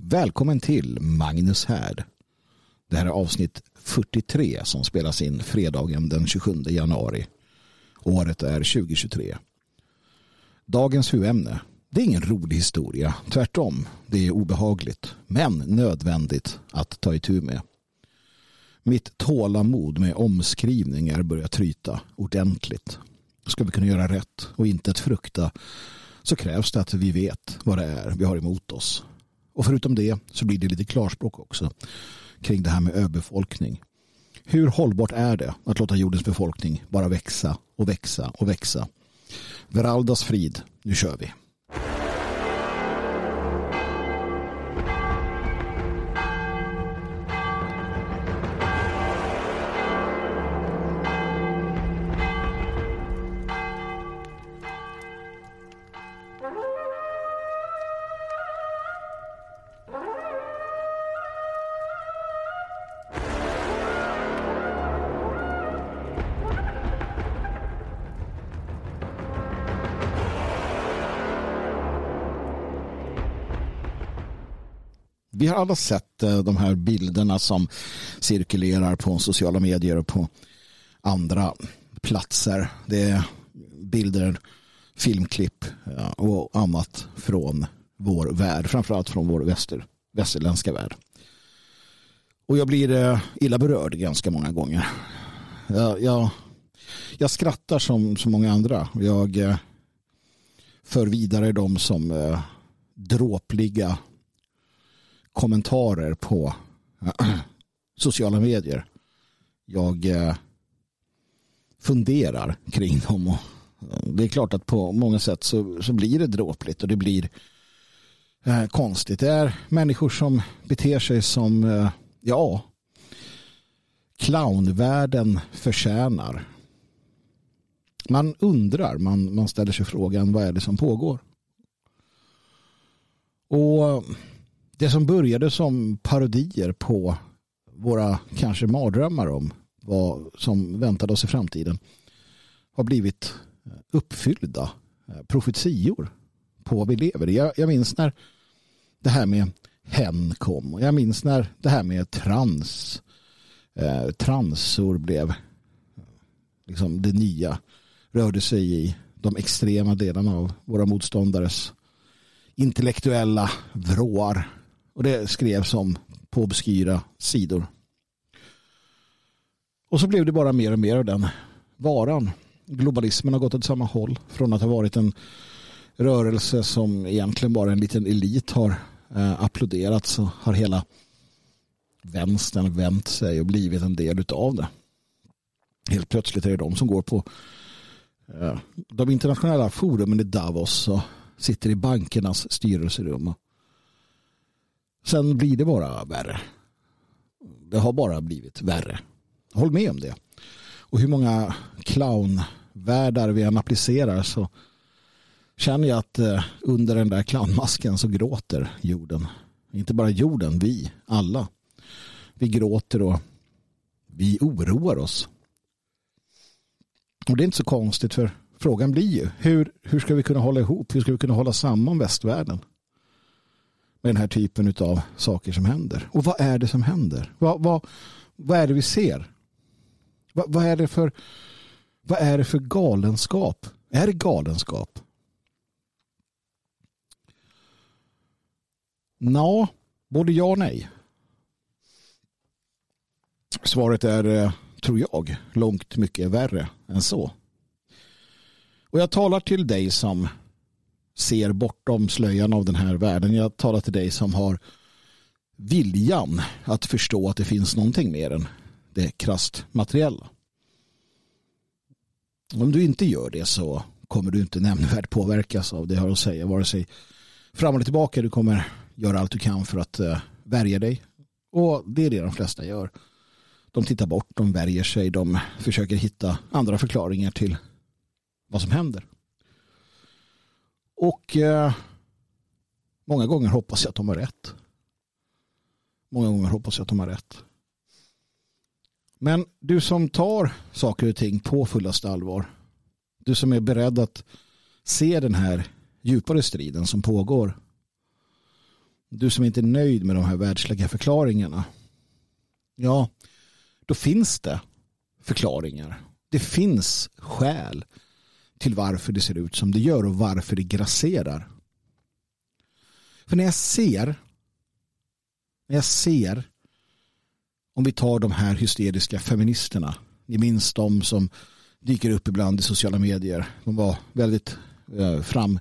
Välkommen till Magnus Härd. Det här är avsnitt 43 som spelas in fredagen den 27 januari. Året är 2023. Dagens huvudämne. Det är ingen rolig historia. Tvärtom. Det är obehagligt. Men nödvändigt att ta itu med. Mitt tålamod med omskrivningar börjar tryta ordentligt. Ska vi kunna göra rätt och inte att frukta så krävs det att vi vet vad det är vi har emot oss. Och förutom det så blir det lite klarspråk också kring det här med överbefolkning. Hur hållbart är det att låta jordens befolkning bara växa och växa och växa? Veraldas frid, nu kör vi. Har alla sett eh, de här bilderna som cirkulerar på sociala medier och på andra platser. Det är bilder, filmklipp eh, och annat från vår värld, framförallt från vår väster, västerländska värld. Och jag blir eh, illa berörd ganska många gånger. Jag, jag, jag skrattar som så många andra. Jag för vidare dem som dråpliga kommentarer på sociala medier. Jag eh, funderar kring dem. Och eh, det är klart att på många sätt så, så blir det dråpligt och det blir eh, konstigt. Det är människor som beter sig som, eh, ja, clownvärlden förtjänar. Man undrar, man, man ställer sig frågan vad är det som pågår? Och det som började som parodier på våra kanske mardrömmar om vad som väntade oss i framtiden har blivit uppfyllda eh, profetior på vad vi lever i. Jag, jag minns när det här med hen kom och jag minns när det här med trans eh, transor blev liksom det nya rörde sig i de extrema delarna av våra motståndares intellektuella vrår och det skrevs om på obskyra sidor. Och så blev det bara mer och mer av den varan. Globalismen har gått åt samma håll. Från att ha varit en rörelse som egentligen bara en liten elit har eh, applåderat så har hela vänstern vänt sig och blivit en del av det. Helt plötsligt är det de som går på eh, de internationella forumen i Davos och sitter i bankernas styrelserum och Sen blir det bara värre. Det har bara blivit värre. Håll med om det. Och hur många clownvärldar vi än applicerar så känner jag att eh, under den där clownmasken så gråter jorden. Inte bara jorden, vi alla. Vi gråter och vi oroar oss. Och det är inte så konstigt för frågan blir ju hur, hur ska vi kunna hålla ihop? Hur ska vi kunna hålla samman västvärlden? Med den här typen av saker som händer. Och vad är det som händer? Vad, vad, vad är det vi ser? Vad, vad, är det för, vad är det för galenskap? Är det galenskap? Nå, både ja och nej. Svaret är, eh, tror jag, långt mycket värre än så. Och jag talar till dig som ser bortom slöjan av den här världen. Jag talar till dig som har viljan att förstå att det finns någonting mer än det krasst materiella. Om du inte gör det så kommer du inte nämnvärt påverkas av det jag har att säga. Vare sig fram eller tillbaka. Du kommer göra allt du kan för att eh, värja dig. Och det är det de flesta gör. De tittar bort, de värjer sig, de försöker hitta andra förklaringar till vad som händer. Och eh, många gånger hoppas jag att de har rätt. Många gånger hoppas jag att de har rätt. Men du som tar saker och ting på fullaste allvar. Du som är beredd att se den här djupare striden som pågår. du som inte är nöjd med de här världsliga förklaringarna. Ja, då finns det förklaringar. Det finns skäl till varför det ser ut som det gör och varför det grasserar. För när jag ser när jag ser om vi tar de här hysteriska feministerna ni minns de som dyker upp ibland i sociala medier. De var väldigt eh, fram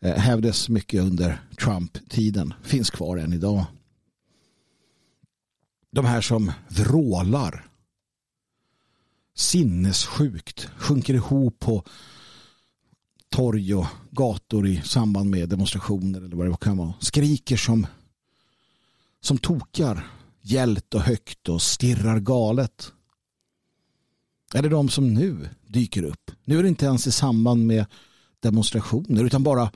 eh, hävdes mycket under Trump-tiden. Finns kvar än idag. De här som vrålar sinnessjukt sjunker ihop på torg och gator i samband med demonstrationer eller vad det kan vara. Skriker som som tokar gällt och högt och stirrar galet. Är det de som nu dyker upp? Nu är det inte ens i samband med demonstrationer utan bara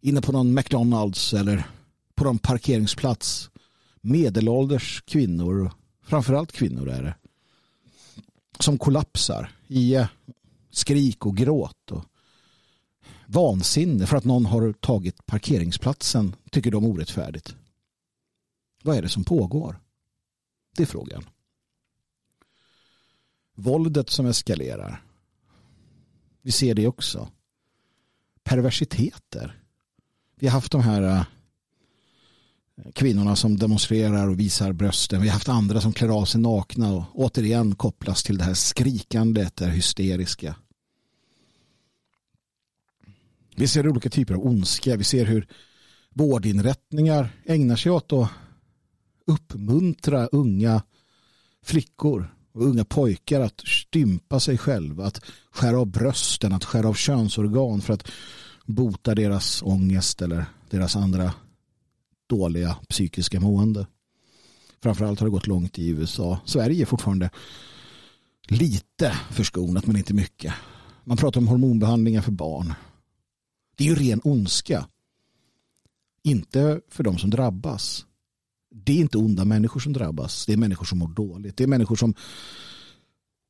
inne på någon McDonalds eller på någon parkeringsplats. Medelålders kvinnor, framförallt kvinnor är det, som kollapsar i skrik och gråt och vansinne för att någon har tagit parkeringsplatsen tycker de orättfärdigt. Vad är det som pågår? Det är frågan. Våldet som eskalerar. Vi ser det också. Perversiteter. Vi har haft de här eh, kvinnorna som demonstrerar och visar brösten. Vi har haft andra som klär av sig nakna och återigen kopplas till det här skrikandet, det hysteriska. Vi ser olika typer av ondska. Vi ser hur vårdinrättningar ägnar sig åt att uppmuntra unga flickor och unga pojkar att stympa sig själva, att skära av brösten, att skära av könsorgan för att bota deras ångest eller deras andra dåliga psykiska mående. Framförallt har det gått långt i USA. Sverige är fortfarande lite förskonat men inte mycket. Man pratar om hormonbehandlingar för barn. Det är ju ren ondska. Inte för de som drabbas det är inte onda människor som drabbas. Det är människor som mår dåligt. Det är människor som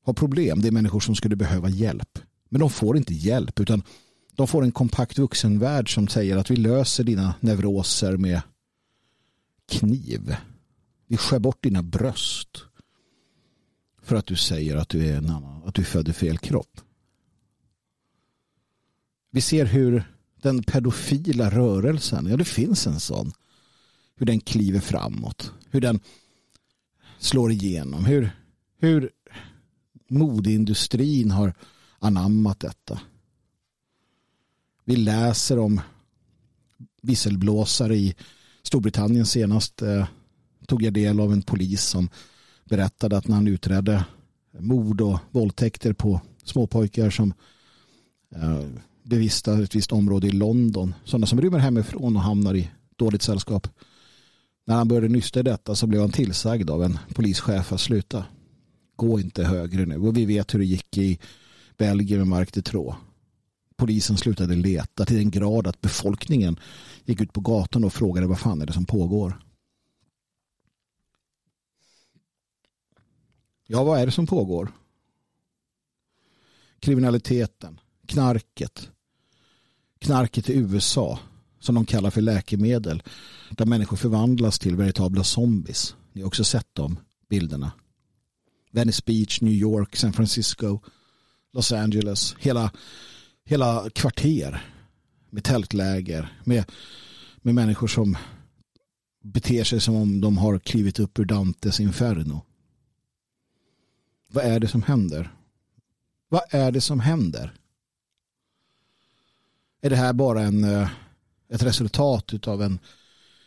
har problem. Det är människor som skulle behöva hjälp. Men de får inte hjälp utan de får en kompakt vuxenvärld som säger att vi löser dina neuroser med kniv. Vi skär bort dina bröst för att du säger att du är en annan, att du födde fel kropp. Vi ser hur den pedofila rörelsen, ja det finns en sån hur den kliver framåt. Hur den slår igenom. Hur, hur modeindustrin har anammat detta. Vi läser om visselblåsare i Storbritannien senast eh, tog jag del av en polis som berättade att när han utredde mord och våldtäkter på småpojkar som eh, bevistar ett visst område i London. Sådana som rymmer hemifrån och hamnar i dåligt sällskap. När han började nysta i detta så blev han tillsagd av en polischef att sluta. Gå inte högre nu. Och vi vet hur det gick i Belgien med Mark de Trå. Polisen slutade leta till den grad att befolkningen gick ut på gatan och frågade vad fan är det som pågår. Ja, vad är det som pågår? Kriminaliteten, knarket, knarket i USA som de kallar för läkemedel där människor förvandlas till veritabla zombies. Ni har också sett de bilderna. Venice Beach, New York, San Francisco, Los Angeles, hela, hela kvarter med tältläger, med, med människor som beter sig som om de har klivit upp ur Dantes inferno. Vad är det som händer? Vad är det som händer? Är det här bara en, eh, ett resultat av en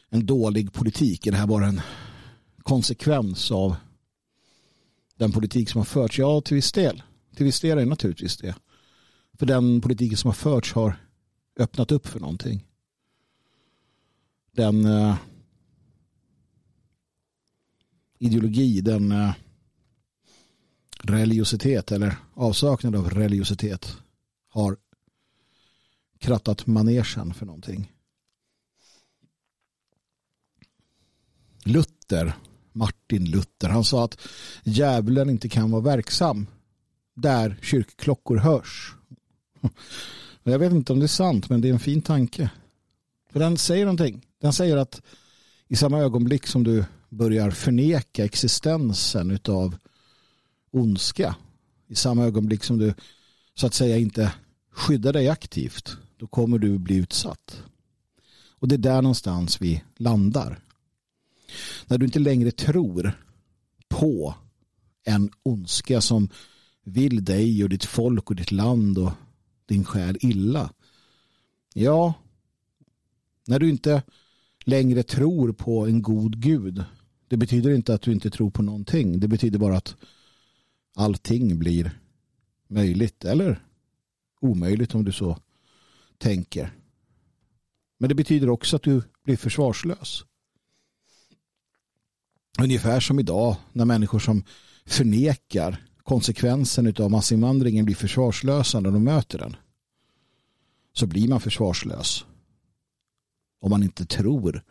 en dålig politik? Är det här bara en konsekvens av den politik som har förts? Ja, till viss del. Till viss del är det naturligtvis det. För den politiken som har förts har öppnat upp för någonting. Den eh, ideologi, den eh, religiositet eller avsaknad av religiositet har krattat manegen för någonting. Luther, Martin Luther, han sa att djävulen inte kan vara verksam där kyrkklockor hörs. Jag vet inte om det är sant, men det är en fin tanke. För den säger någonting. Den säger att I samma ögonblick som du börjar förneka existensen av ondska, i samma ögonblick som du så att säga inte skyddar dig aktivt, då kommer du bli utsatt. Och det är där någonstans vi landar. När du inte längre tror på en ondska som vill dig och ditt folk och ditt land och din själ illa. Ja, när du inte längre tror på en god gud. Det betyder inte att du inte tror på någonting. Det betyder bara att allting blir möjligt eller omöjligt om du så tänker. Men det betyder också att du blir försvarslös. Ungefär som idag när människor som förnekar konsekvensen av massinvandringen blir försvarslösa när de möter den. Så blir man försvarslös. Om man inte tror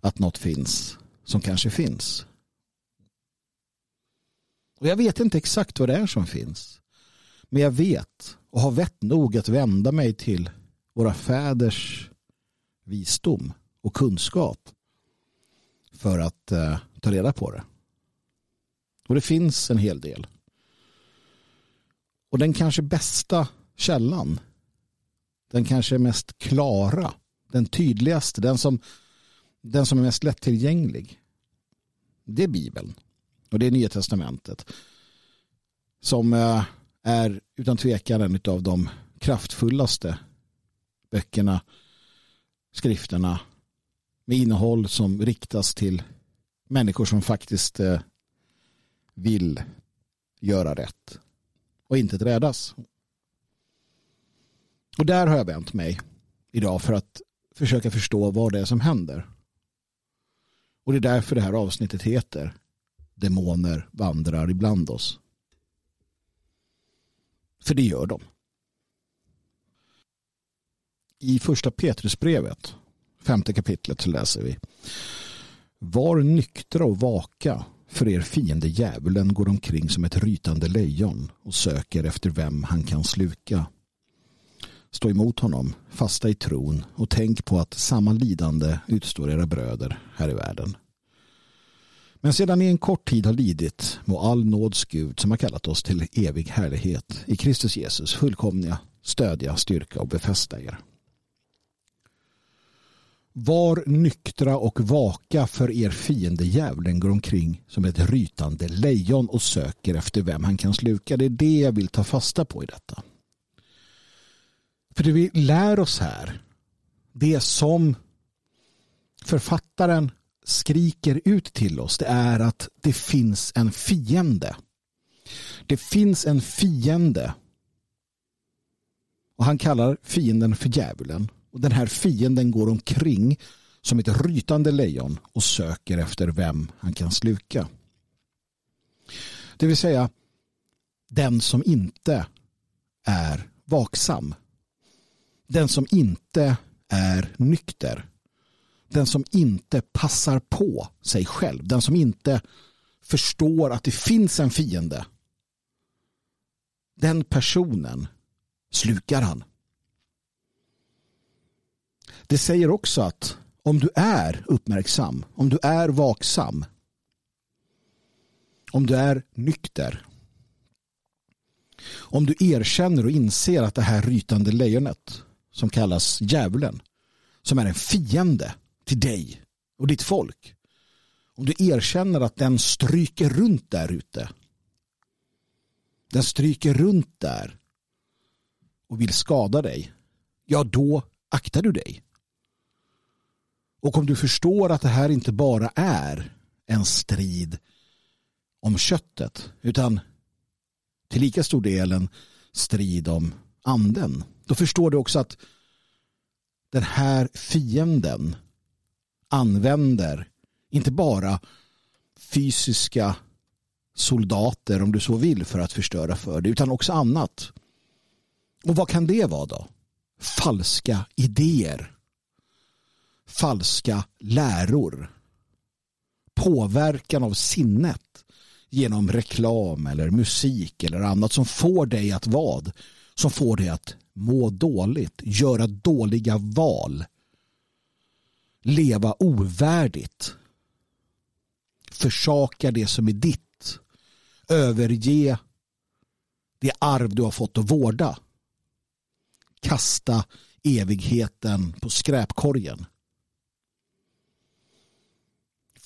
att något finns som kanske finns. Och jag vet inte exakt vad det är som finns. Men jag vet och har vett nog att vända mig till våra fäders visdom och kunskap för att eh, ta reda på det. Och det finns en hel del. Och den kanske bästa källan, den kanske mest klara, den tydligaste, den som, den som är mest lättillgänglig, det är Bibeln. Och det är Nya Testamentet. Som eh, är utan tvekan en av de kraftfullaste böckerna, skrifterna med innehåll som riktas till människor som faktiskt eh, vill göra rätt och inte rädas. Och där har jag vänt mig idag för att försöka förstå vad det är som händer. Och det är därför det här avsnittet heter Demoner vandrar ibland oss. För det gör de. I första Petrusbrevet, femte kapitlet, så läser vi. Var nyktra och vaka, för er fiende djävulen går omkring som ett rytande lejon och söker efter vem han kan sluka. Stå emot honom, fasta i tron och tänk på att samma lidande utstår era bröder här i världen. Men sedan ni en kort tid har lidit må all nåds Gud som har kallat oss till evig härlighet i Kristus Jesus fullkomliga stödja, styrka och befästa er. Var nyktra och vaka för er fiende djävulen går omkring som ett rytande lejon och söker efter vem han kan sluka. Det är det jag vill ta fasta på i detta. För det vi lär oss här, det som författaren skriker ut till oss, det är att det finns en fiende. Det finns en fiende. Och han kallar fienden för djävulen. Och den här fienden går omkring som ett rytande lejon och söker efter vem han kan sluka. Det vill säga den som inte är vaksam. Den som inte är nykter. Den som inte passar på sig själv. Den som inte förstår att det finns en fiende. Den personen slukar han. Det säger också att om du är uppmärksam, om du är vaksam, om du är nykter, om du erkänner och inser att det här rytande lejonet som kallas djävulen, som är en fiende till dig och ditt folk, om du erkänner att den stryker runt där ute, den stryker runt där och vill skada dig, ja då aktar du dig. Och om du förstår att det här inte bara är en strid om köttet utan till lika stor del en strid om anden. Då förstår du också att den här fienden använder inte bara fysiska soldater om du så vill för att förstöra för dig utan också annat. Och vad kan det vara då? Falska idéer falska läror. Påverkan av sinnet genom reklam eller musik eller annat som får dig att vad? Som får dig att må dåligt, göra dåliga val. leva ovärdigt. Försaka det som är ditt. Överge det arv du har fått att vårda. Kasta evigheten på skräpkorgen.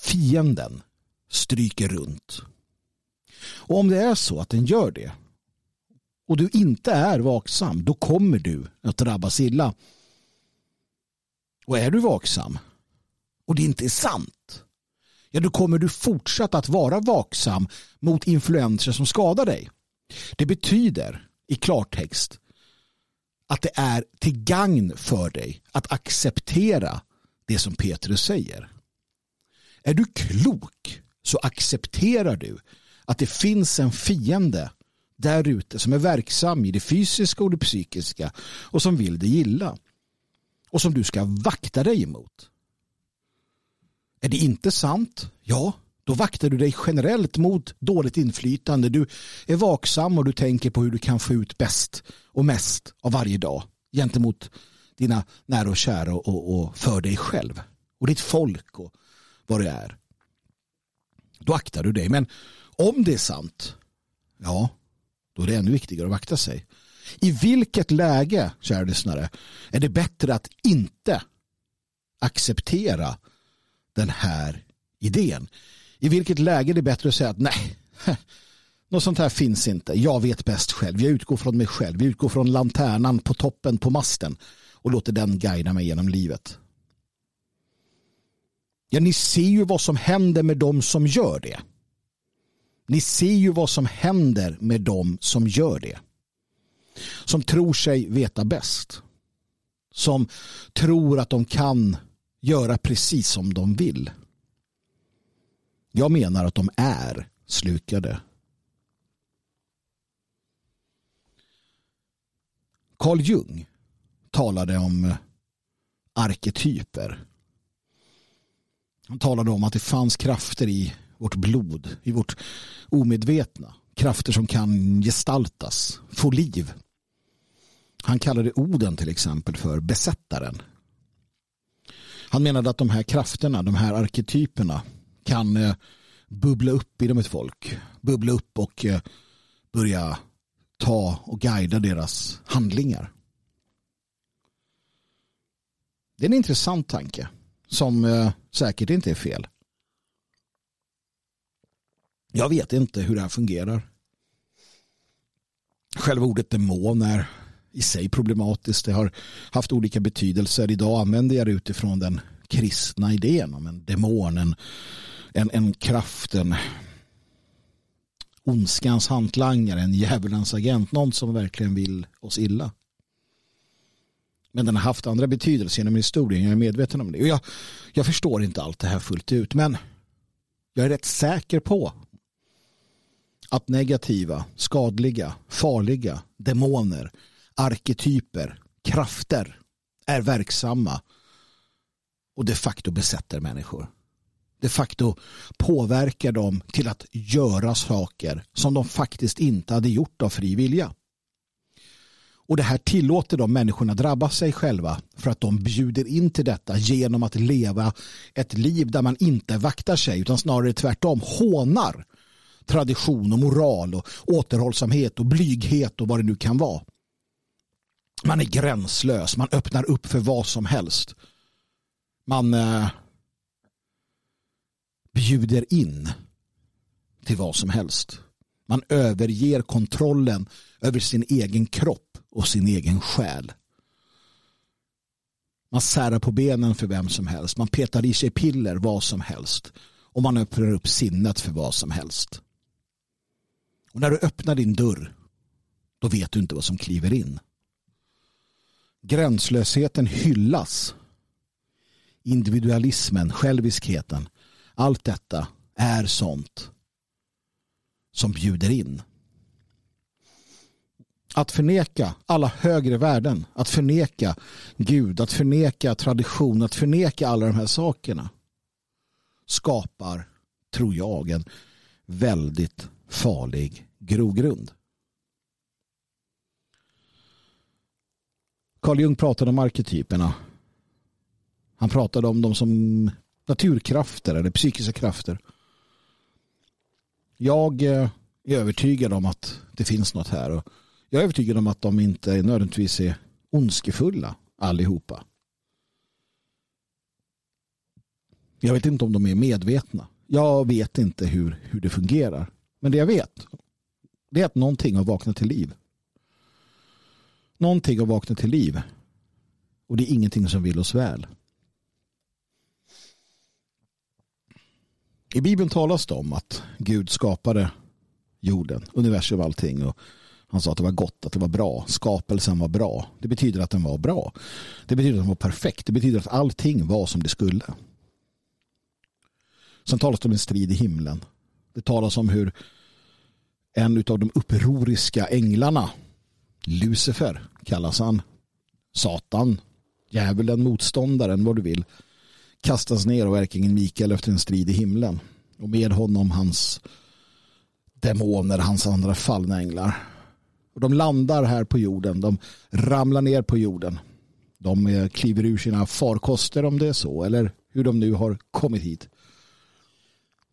Fienden stryker runt. Och om det är så att den gör det och du inte är vaksam, då kommer du att drabbas illa. Och är du vaksam och det inte är sant, ja då kommer du fortsatt att vara vaksam mot influenser som skadar dig. Det betyder i klartext att det är till gagn för dig att acceptera det som Petrus säger. Är du klok så accepterar du att det finns en fiende där ute som är verksam i det fysiska och det psykiska och som vill dig illa och som du ska vakta dig emot. Är det inte sant? Ja, då vaktar du dig generellt mot dåligt inflytande. Du är vaksam och du tänker på hur du kan få ut bäst och mest av varje dag gentemot dina nära och kära och, och för dig själv och ditt folk och vad det är. Då aktar du dig. Men om det är sant, ja, då är det ännu viktigare att vakta sig. I vilket läge, kära lyssnare, är det bättre att inte acceptera den här idén? I vilket läge är det bättre att säga att nej, något sånt här finns inte. Jag vet bäst själv. Jag utgår från mig själv. Jag utgår från lanternan på toppen på masten och låter den guida mig genom livet. Ja, ni ser ju vad som händer med dem som gör det. Ni ser ju vad som händer med dem som gör det. Som tror sig veta bäst. Som tror att de kan göra precis som de vill. Jag menar att de är slukade. Carl Jung talade om arketyper. Han talade om att det fanns krafter i vårt blod, i vårt omedvetna. Krafter som kan gestaltas, få liv. Han kallade Oden till exempel för besättaren. Han menade att de här krafterna, de här arketyperna kan eh, bubbla upp inom ett folk. Bubbla upp och eh, börja ta och guida deras handlingar. Det är en intressant tanke som eh, säkert inte är fel. Jag vet inte hur det här fungerar. Själva ordet demon är i sig problematiskt. Det har haft olika betydelser. Idag använder jag det utifrån den kristna idén om en demon, en, en, en kraft, en ondskans hantlangare, en djävulens agent, någon som verkligen vill oss illa. Men den har haft andra betydelser genom historien, jag är medveten om det. Och jag, jag förstår inte allt det här fullt ut, men jag är rätt säker på att negativa, skadliga, farliga demoner, arketyper, krafter är verksamma och de facto besätter människor. De facto påverkar dem till att göra saker som de faktiskt inte hade gjort av fri vilja. Och det här tillåter de människorna drabba sig själva för att de bjuder in till detta genom att leva ett liv där man inte vaktar sig utan snarare tvärtom hånar tradition och moral och återhållsamhet och blyghet och vad det nu kan vara. Man är gränslös, man öppnar upp för vad som helst. Man eh, bjuder in till vad som helst. Man överger kontrollen över sin egen kropp och sin egen själ. Man särar på benen för vem som helst. Man petar i sig piller vad som helst. Och man öppnar upp sinnet för vad som helst. Och när du öppnar din dörr då vet du inte vad som kliver in. Gränslösheten hyllas. Individualismen, själviskheten. Allt detta är sånt som bjuder in. Att förneka alla högre värden, att förneka Gud, att förneka tradition, att förneka alla de här sakerna skapar, tror jag, en väldigt farlig grogrund. Carl Jung pratade om arketyperna. Han pratade om dem som naturkrafter eller psykiska krafter. Jag eh, är övertygad om att det finns något här. Och jag är övertygad om att de inte nödvändigtvis är ondskefulla allihopa. Jag vet inte om de är medvetna. Jag vet inte hur, hur det fungerar. Men det jag vet det är att någonting har vaknat till liv. Någonting har vaknat till liv. Och det är ingenting som vill oss väl. I Bibeln talas det om att Gud skapade jorden, universum och allting. Och han sa att det var gott, att det var bra. Skapelsen var bra. Det betyder att den var bra. Det betyder att den var perfekt. Det betyder att allting var som det skulle. Sen talas det om en strid i himlen. Det talas om hur en av de upproriska änglarna, Lucifer kallas han, Satan, djävulen, motståndaren, vad du vill, kastas ner och ärkingen Mikael efter en strid i himlen. Och med honom hans demoner, hans andra fallna änglar. Och de landar här på jorden, de ramlar ner på jorden. De eh, kliver ur sina farkoster om det är så, eller hur de nu har kommit hit.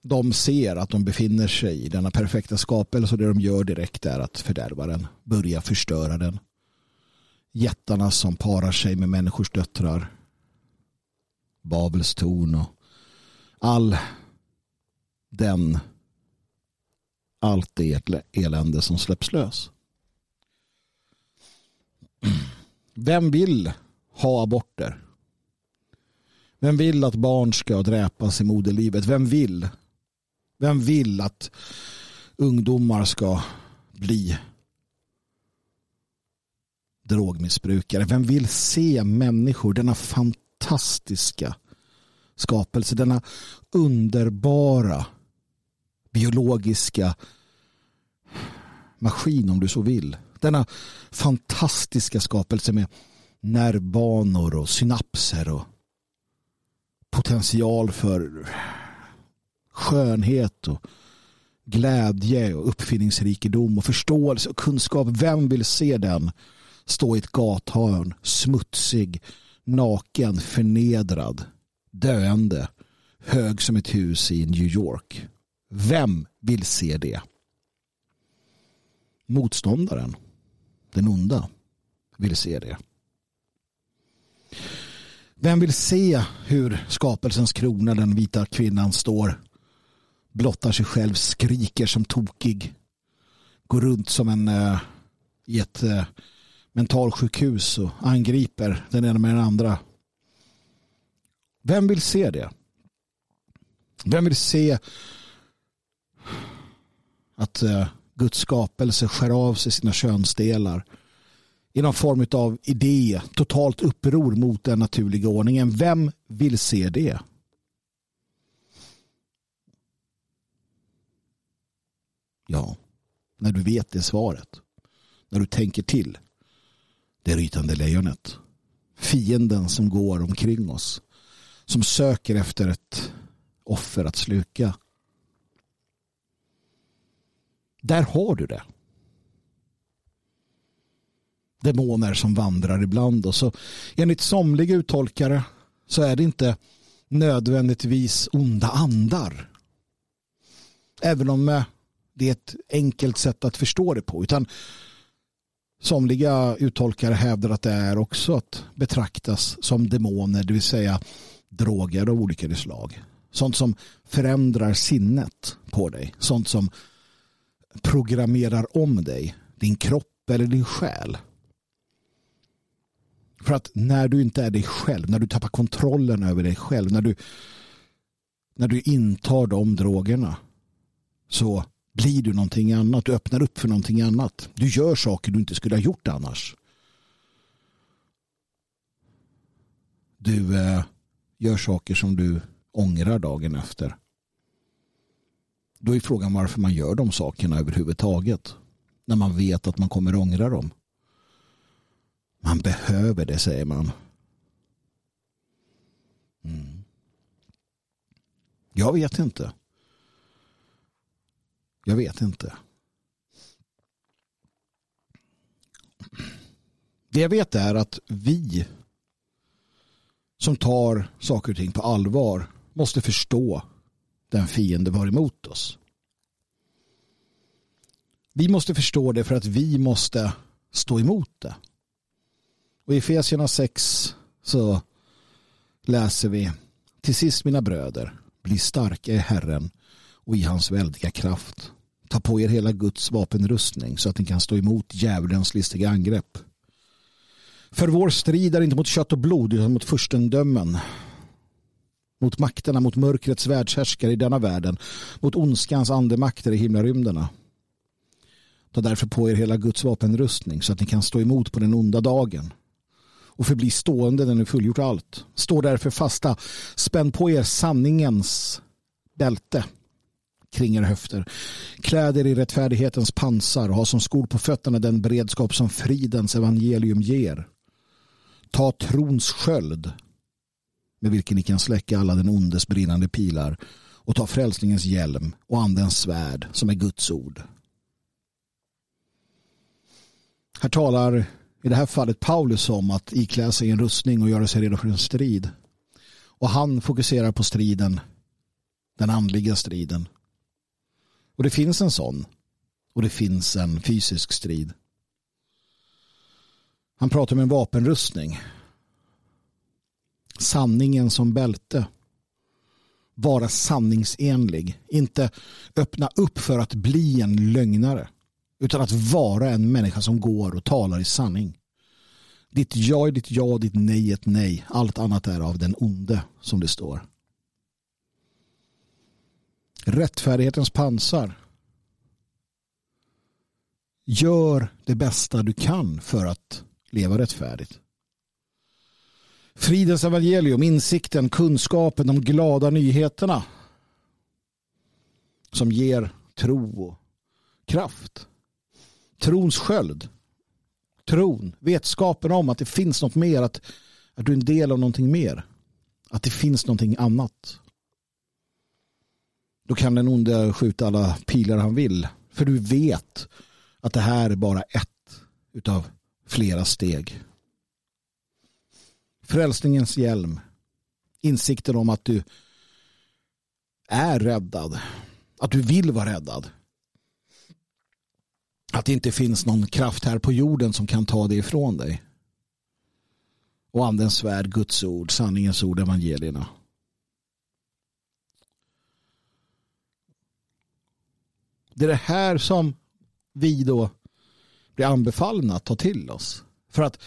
De ser att de befinner sig i denna perfekta skapelse och det de gör direkt är att fördärva den, börja förstöra den. Jättarna som parar sig med människors döttrar Babels torn och all den allt det elände som släpps lös. Vem vill ha aborter? Vem vill att barn ska dräpas i moderlivet? Vem vill? Vem vill att ungdomar ska bli drogmissbrukare? Vem vill se människor, denna fantastiska skapelse, denna underbara biologiska maskin om du så vill. Denna fantastiska skapelse med nervbanor och synapser och potential för skönhet och glädje och uppfinningsrikedom och förståelse och kunskap. Vem vill se den stå i ett gathörn smutsig naken, förnedrad, döende, hög som ett hus i New York. Vem vill se det? Motståndaren, den onda, vill se det. Vem vill se hur skapelsens krona, den vita kvinnan, står, blottar sig själv, skriker som tokig, går runt som en uh, i ett uh, mentalsjukhus och angriper den ena med den andra. Vem vill se det? Vem vill se att uh, Guds skapelse skär av sig sina könsdelar i någon form av idé, totalt uppror mot den naturliga ordningen. Vem vill se det? Ja, när du vet det svaret. När du tänker till det rytande lejonet. Fienden som går omkring oss. Som söker efter ett offer att sluka. Där har du det. Demoner som vandrar ibland och så enligt somliga uttolkare så är det inte nödvändigtvis onda andar. Även om eh, det är ett enkelt sätt att förstå det på. Utan Somliga uttolkare hävdar att det är också att betraktas som demoner, det vill säga droger av olika slag. Sånt som förändrar sinnet på dig. Sånt som programmerar om dig, din kropp eller din själ. För att när du inte är dig själv, när du tappar kontrollen över dig själv, när du, när du intar de drogerna så blir du någonting annat. Du öppnar upp för någonting annat. Du gör saker du inte skulle ha gjort annars. Du eh, gör saker som du ångrar dagen efter. Då är frågan varför man gör de sakerna överhuvudtaget. När man vet att man kommer ångra dem. Man behöver det säger man. Mm. Jag vet inte. Jag vet inte. Det jag vet är att vi som tar saker och ting på allvar måste förstå den fiende var emot oss. Vi måste förstå det för att vi måste stå emot det. Och i Efesierna 6 så läser vi Till sist mina bröder, bli starka i Herren och i hans väldiga kraft. Ta på er hela Guds vapenrustning så att ni kan stå emot djävulens listiga angrepp. För vår strid är inte mot kött och blod utan mot furstendömen. Mot makterna, mot mörkrets världshärskare i denna världen. Mot ondskans andemakter i himlarymderna. Ta därför på er hela Guds vapenrustning så att ni kan stå emot på den onda dagen och förbli stående när ni fullgjort allt. Stå därför fasta. Spänn på er sanningens bälte kring era höfter. Kläd er i rättfärdighetens pansar och ha som skor på fötterna den beredskap som fridens evangelium ger. Ta trons sköld med vilken ni kan släcka alla den ondes brinnande pilar och ta frälsningens hjälm och andens svärd som är Guds ord. Här talar i det här fallet Paulus om att iklä sig en rustning och göra sig redo för en strid. Och han fokuserar på striden, den andliga striden. Och det finns en sån. Och det finns en fysisk strid. Han pratar om en vapenrustning. Sanningen som bälte. Vara sanningsenlig. Inte öppna upp för att bli en lögnare. Utan att vara en människa som går och talar i sanning. Ditt ja är ditt ja, ditt nej är ett nej. Allt annat är av den onde, som det står. Rättfärdighetens pansar. Gör det bästa du kan för att leva rättfärdigt. Fridens evangelium, insikten, kunskapen, de glada nyheterna som ger tro och kraft. Trons sköld. Tron, vetskapen om att det finns något mer, att, att du är en del av någonting mer. Att det finns någonting annat. Då kan den onde skjuta alla pilar han vill. För du vet att det här är bara ett utav flera steg. Frälsningens hjälm. Insikten om att du är räddad. Att du vill vara räddad. Att det inte finns någon kraft här på jorden som kan ta det ifrån dig. Och andens svärd, Guds ord, sanningens ord, evangelierna. Det är det här som vi då blir anbefallna att ta till oss. För att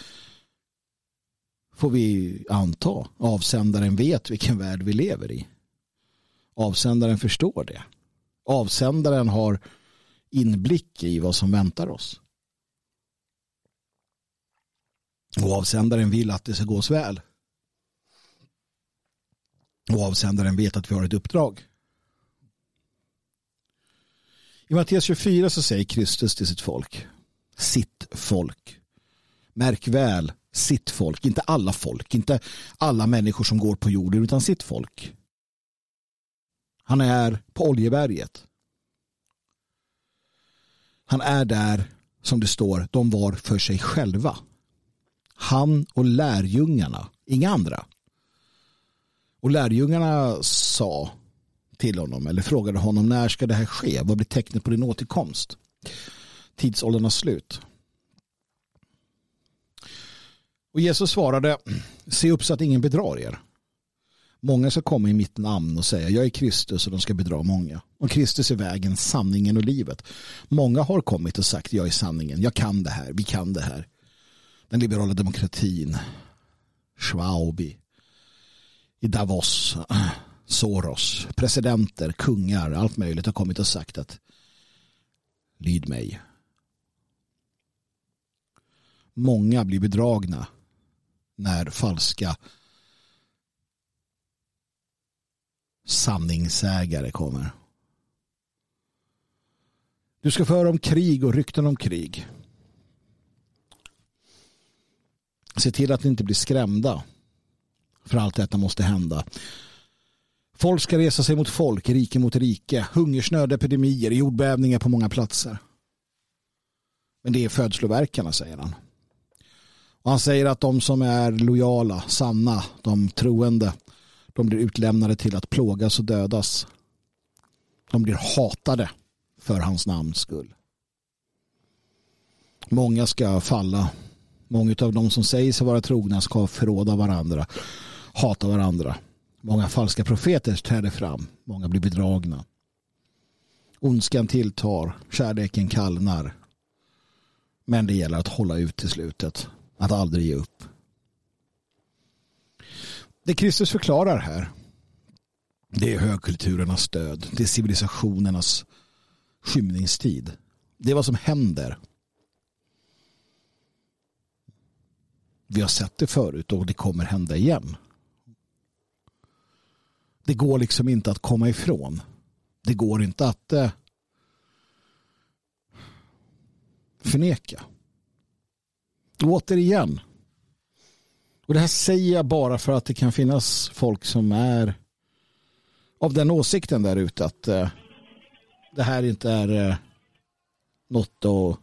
får vi anta avsändaren vet vilken värld vi lever i. Avsändaren förstår det. Avsändaren har inblick i vad som väntar oss. Och avsändaren vill att det ska gå väl. Och avsändaren vet att vi har ett uppdrag. I Matteus 24 så säger Kristus till sitt folk. Sitt folk. Märk väl sitt folk, inte alla folk, inte alla människor som går på jorden utan sitt folk. Han är på Oljeberget. Han är där, som det står, de var för sig själva. Han och lärjungarna, inga andra. Och lärjungarna sa till honom eller frågade honom när ska det här ske? Vad blir tecknet på din återkomst? Tidsåldernas slut. Och Jesus svarade, se upp så att ingen bedrar er. Många ska komma i mitt namn och säga jag är Kristus och de ska bedra många. Och Kristus är vägen, sanningen och livet. Många har kommit och sagt jag är sanningen, jag kan det här, vi kan det här. Den liberala demokratin, Schwaubi, i Davos, Soros, presidenter, kungar, allt möjligt har kommit och sagt att lyd mig. Många blir bedragna när falska sanningsägare kommer. Du ska föra om krig och rykten om krig. Se till att ni inte blir skrämda. För allt detta måste hända. Folk ska resa sig mot folk, rike mot rike. Hungersnöd, epidemier, jordbävningar på många platser. Men det är födsloverkarna, säger han. Och han säger att de som är lojala, sanna, de troende, de blir utlämnade till att plågas och dödas. De blir hatade för hans namns skull. Många ska falla. Många av de som säger sig vara trogna ska förråda varandra, hata varandra. Många falska profeter träder fram. Många blir bedragna. Ondskan tilltar, kärleken kallnar. Men det gäller att hålla ut till slutet. Att aldrig ge upp. Det Kristus förklarar här det är högkulturernas stöd, Det är civilisationernas skymningstid. Det är vad som händer. Vi har sett det förut och det kommer hända igen. Det går liksom inte att komma ifrån. Det går inte att eh, förneka. Återigen. Och det här säger jag bara för att det kan finnas folk som är av den åsikten där ute att eh, det här inte är eh, något att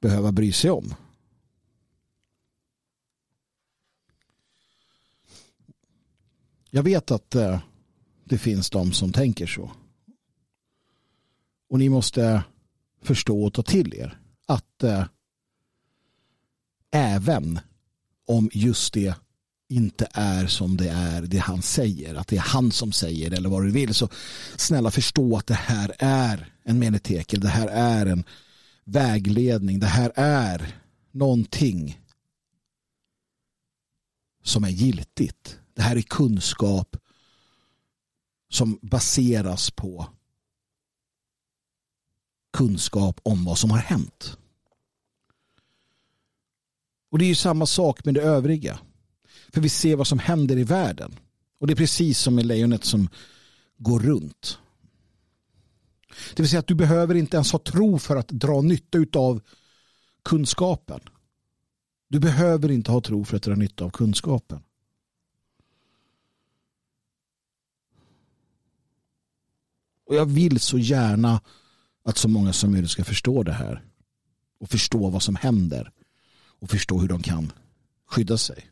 behöva bry sig om. Jag vet att eh, det finns de som tänker så. Och ni måste förstå och ta till er att eh, även om just det inte är som det är det han säger, att det är han som säger eller vad du vill, så snälla förstå att det här är en menetekel, det här är en vägledning, det här är någonting som är giltigt. Det här är kunskap som baseras på kunskap om vad som har hänt. Och det är ju samma sak med det övriga. För vi ser vad som händer i världen. Och det är precis som med lejonet som går runt. Det vill säga att du behöver inte ens ha tro för att dra nytta av kunskapen. Du behöver inte ha tro för att dra nytta av kunskapen. Och jag vill så gärna att så många som möjligt ska förstå det här. Och förstå vad som händer. Och förstå hur de kan skydda sig.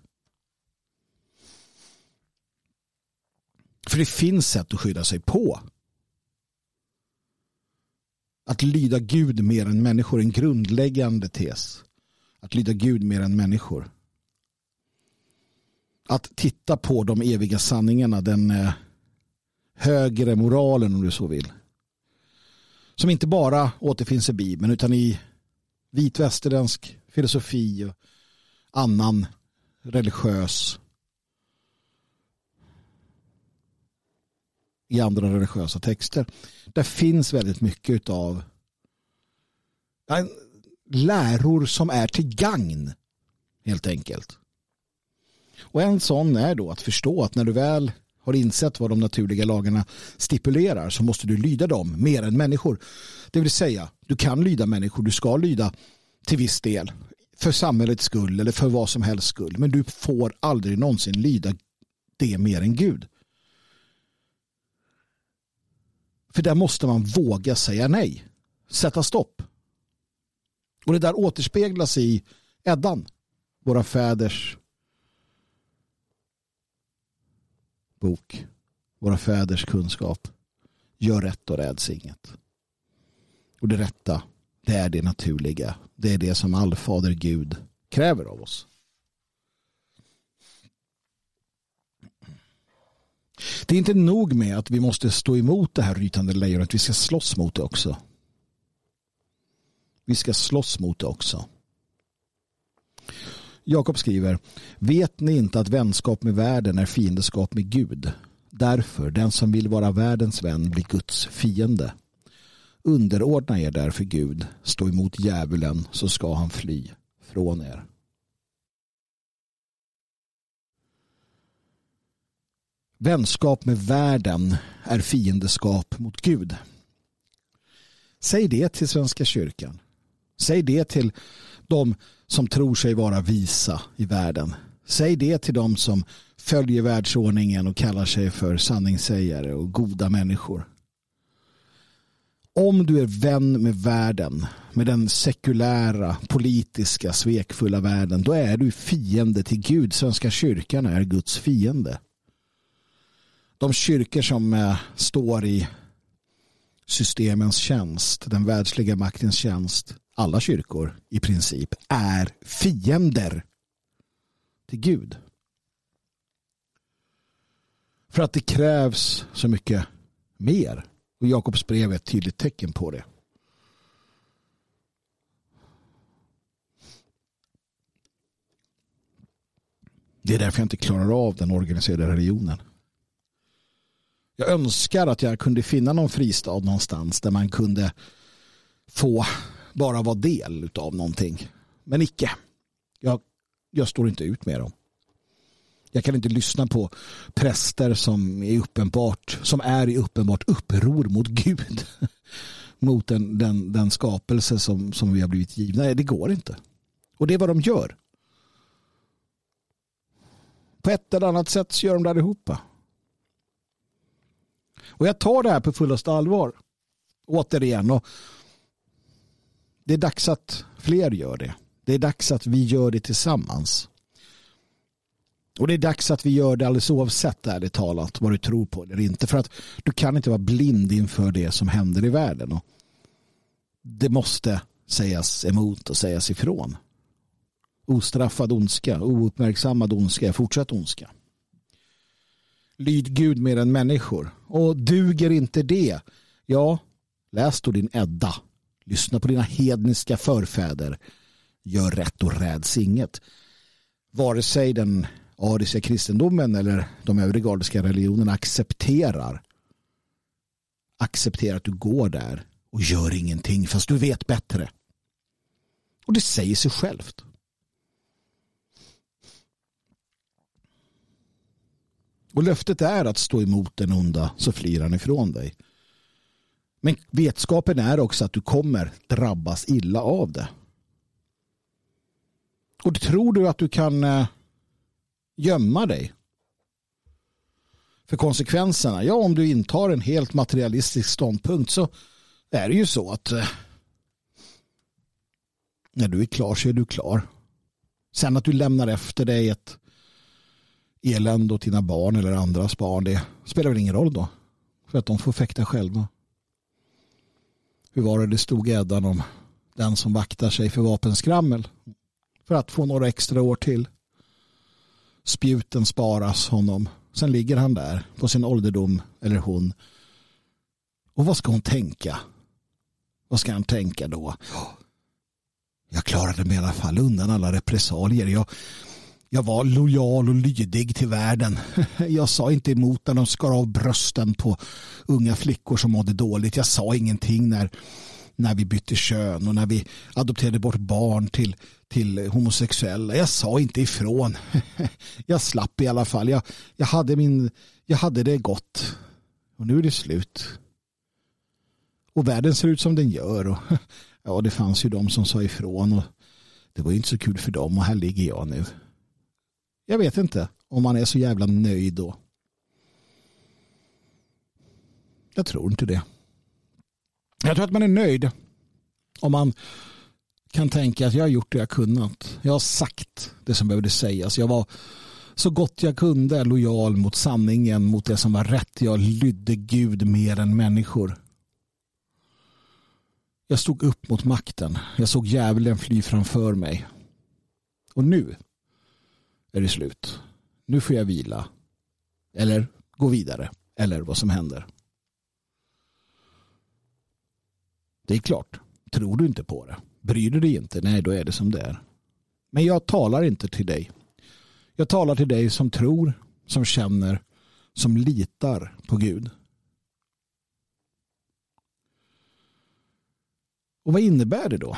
För det finns sätt att skydda sig på. Att lyda Gud mer än människor är en grundläggande tes. Att lyda Gud mer än människor. Att titta på de eviga sanningarna, den eh, högre moralen om du så vill. Som inte bara återfinns i Bibeln utan i vit västerländsk filosofi och annan religiös i andra religiösa texter. Där finns väldigt mycket av läror som är till gagn helt enkelt. Och en sån är då att förstå att när du väl har insett vad de naturliga lagarna stipulerar så måste du lyda dem mer än människor. Det vill säga, du kan lyda människor, du ska lyda till viss del för samhällets skull eller för vad som helst skull. Men du får aldrig någonsin lyda det mer än Gud. För där måste man våga säga nej. Sätta stopp. Och det där återspeglas i Eddan. Våra fäders bok. Våra fäders kunskap. Gör rätt och räds inget. Och det rätta, det är det naturliga. Det är det som allfader Gud kräver av oss. Det är inte nog med att vi måste stå emot det här rytande lejonet. Vi ska slåss mot det också. Vi ska slåss mot det också. Jakob skriver Vet ni inte att vänskap med världen är fiendeskap med Gud? Därför, den som vill vara världens vän blir Guds fiende. Underordna er därför Gud, stå emot djävulen så ska han fly från er. Vänskap med världen är fiendeskap mot Gud. Säg det till Svenska kyrkan. Säg det till de som tror sig vara visa i världen. Säg det till de som följer världsordningen och kallar sig för sanningssägare och goda människor om du är vän med världen, med den sekulära, politiska, svekfulla världen, då är du fiende till Gud. Svenska kyrkan är Guds fiende. De kyrkor som eh, står i systemens tjänst, den världsliga maktens tjänst, alla kyrkor i princip, är fiender till Gud. För att det krävs så mycket mer. Och Jakobs brev är ett tydligt tecken på det. Det är därför jag inte klarar av den organiserade religionen. Jag önskar att jag kunde finna någon fristad någonstans där man kunde få bara vara del av någonting. Men icke. Jag, jag står inte ut med dem. Jag kan inte lyssna på präster som är uppenbart som är i uppenbart uppror mot Gud. mot den, den, den skapelse som, som vi har blivit givna. Nej, det går inte. Och det är vad de gör. På ett eller annat sätt så gör de det allihopa. Och jag tar det här på fullaste allvar. Återigen. Och det är dags att fler gör det. Det är dags att vi gör det tillsammans. Och det är dags att vi gör det alldeles oavsett ärligt talat vad du tror på eller inte. För att du kan inte vara blind inför det som händer i världen. Och det måste sägas emot och sägas ifrån. Ostraffad ondska, ouppmärksammad ondska är fortsatt ondska. Lyd Gud mer än människor. Och duger inte det, ja, läs då din Edda. Lyssna på dina hedniska förfäder. Gör rätt och räds inget. Vare sig den ariska kristendomen eller de övriga ariska religionerna accepterar accepterar att du går där och gör ingenting fast du vet bättre. Och det säger sig självt. Och löftet är att stå emot den onda så flyr han ifrån dig. Men vetskapen är också att du kommer drabbas illa av det. Och tror du att du kan eh, gömma dig för konsekvenserna? Ja, om du intar en helt materialistisk ståndpunkt så är det ju så att eh, när du är klar så är du klar. Sen att du lämnar efter dig ett elände åt dina barn eller andras barn, det spelar väl ingen roll då. För att de får fäkta själva. Hur var det det stod i Eddan om den som vaktar sig för vapenskrammel för att få några extra år till. Spjuten sparas honom. Sen ligger han där på sin ålderdom eller hon. Och vad ska hon tänka? Vad ska han tänka då? Jag klarade mig i alla fall undan alla repressalier. Jag, jag var lojal och lydig till världen. Jag sa inte emot när de skar av brösten på unga flickor som mådde dåligt. Jag sa ingenting när, när vi bytte kön och när vi adopterade bort barn till, till homosexuella. Jag sa inte ifrån. Jag slapp i alla fall. Jag, jag, hade, min, jag hade det gott. Och nu är det slut. Och världen ser ut som den gör. Och, ja, det fanns ju de som sa ifrån. Och det var ju inte så kul för dem. Och här ligger jag nu. Jag vet inte om man är så jävla nöjd då. Jag tror inte det. Jag tror att man är nöjd om man kan tänka att jag har gjort det jag kunnat. Jag har sagt det som behövde sägas. Jag var så gott jag kunde lojal mot sanningen, mot det som var rätt. Jag lydde Gud mer än människor. Jag stod upp mot makten. Jag såg djävulen fly framför mig. Och nu är det slut. Nu får jag vila. Eller gå vidare. Eller vad som händer. Det är klart. Tror du inte på det? Bryr du dig inte? Nej, då är det som det är. Men jag talar inte till dig. Jag talar till dig som tror, som känner, som litar på Gud. Och vad innebär det då?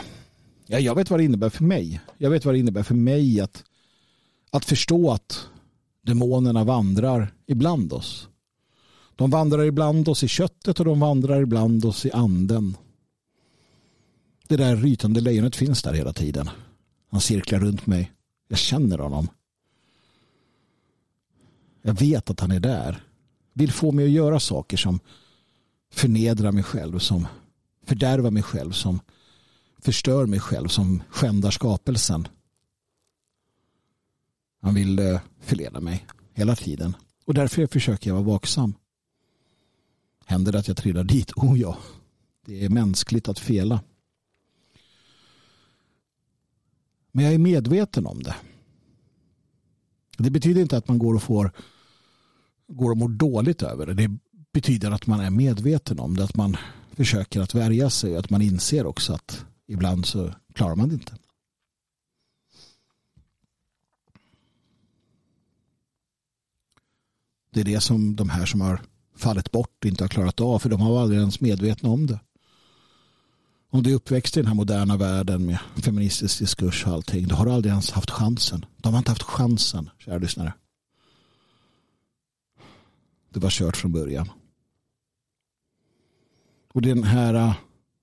Ja, jag vet vad det innebär för mig. Jag vet vad det innebär för mig att att förstå att demonerna vandrar ibland oss. De vandrar ibland oss i köttet och de vandrar ibland oss i anden. Det där rytande lejonet finns där hela tiden. Han cirklar runt mig. Jag känner honom. Jag vet att han är där. Vill få mig att göra saker som förnedrar mig själv. Som fördärvar mig själv, som förstör mig själv, som skändar skapelsen. Han vill eh, förleda mig hela tiden. Och därför försöker jag vara vaksam. Händer det att jag trillar dit? Oh ja, det är mänskligt att fela. Men jag är medveten om det. Det betyder inte att man går och får går och mår dåligt över det. Det betyder att man är medveten om det. Att man försöker att värja sig. Att man inser också att ibland så klarar man det inte. Det är det som de här som har fallit bort inte har klarat av. För de har aldrig ens medvetna om det. Om du är uppväxt i den här moderna världen med feministisk diskurs och allting. Då har du aldrig ens haft chansen. De har inte haft chansen, kära lyssnare. Det var kört från början. Och den här,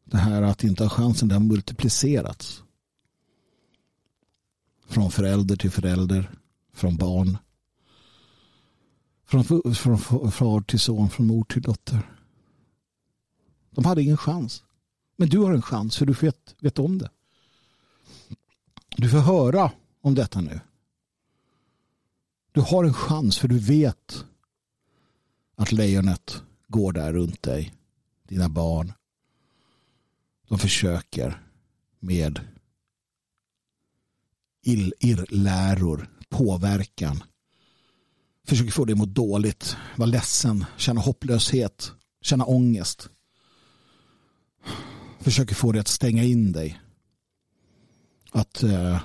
det här att inte ha chansen, det har multiplicerats. Från förälder till förälder, från barn. Från, från far till son, från mor till dotter. De hade ingen chans. Men du har en chans för du vet, vet om det. Du får höra om detta nu. Du har en chans för du vet att lejonet går där runt dig. Dina barn. De försöker med irrläror, påverkan. Försöker få dig att må dåligt, vara ledsen, känna hopplöshet, känna ångest försöker få dig att stänga in dig. Att eh,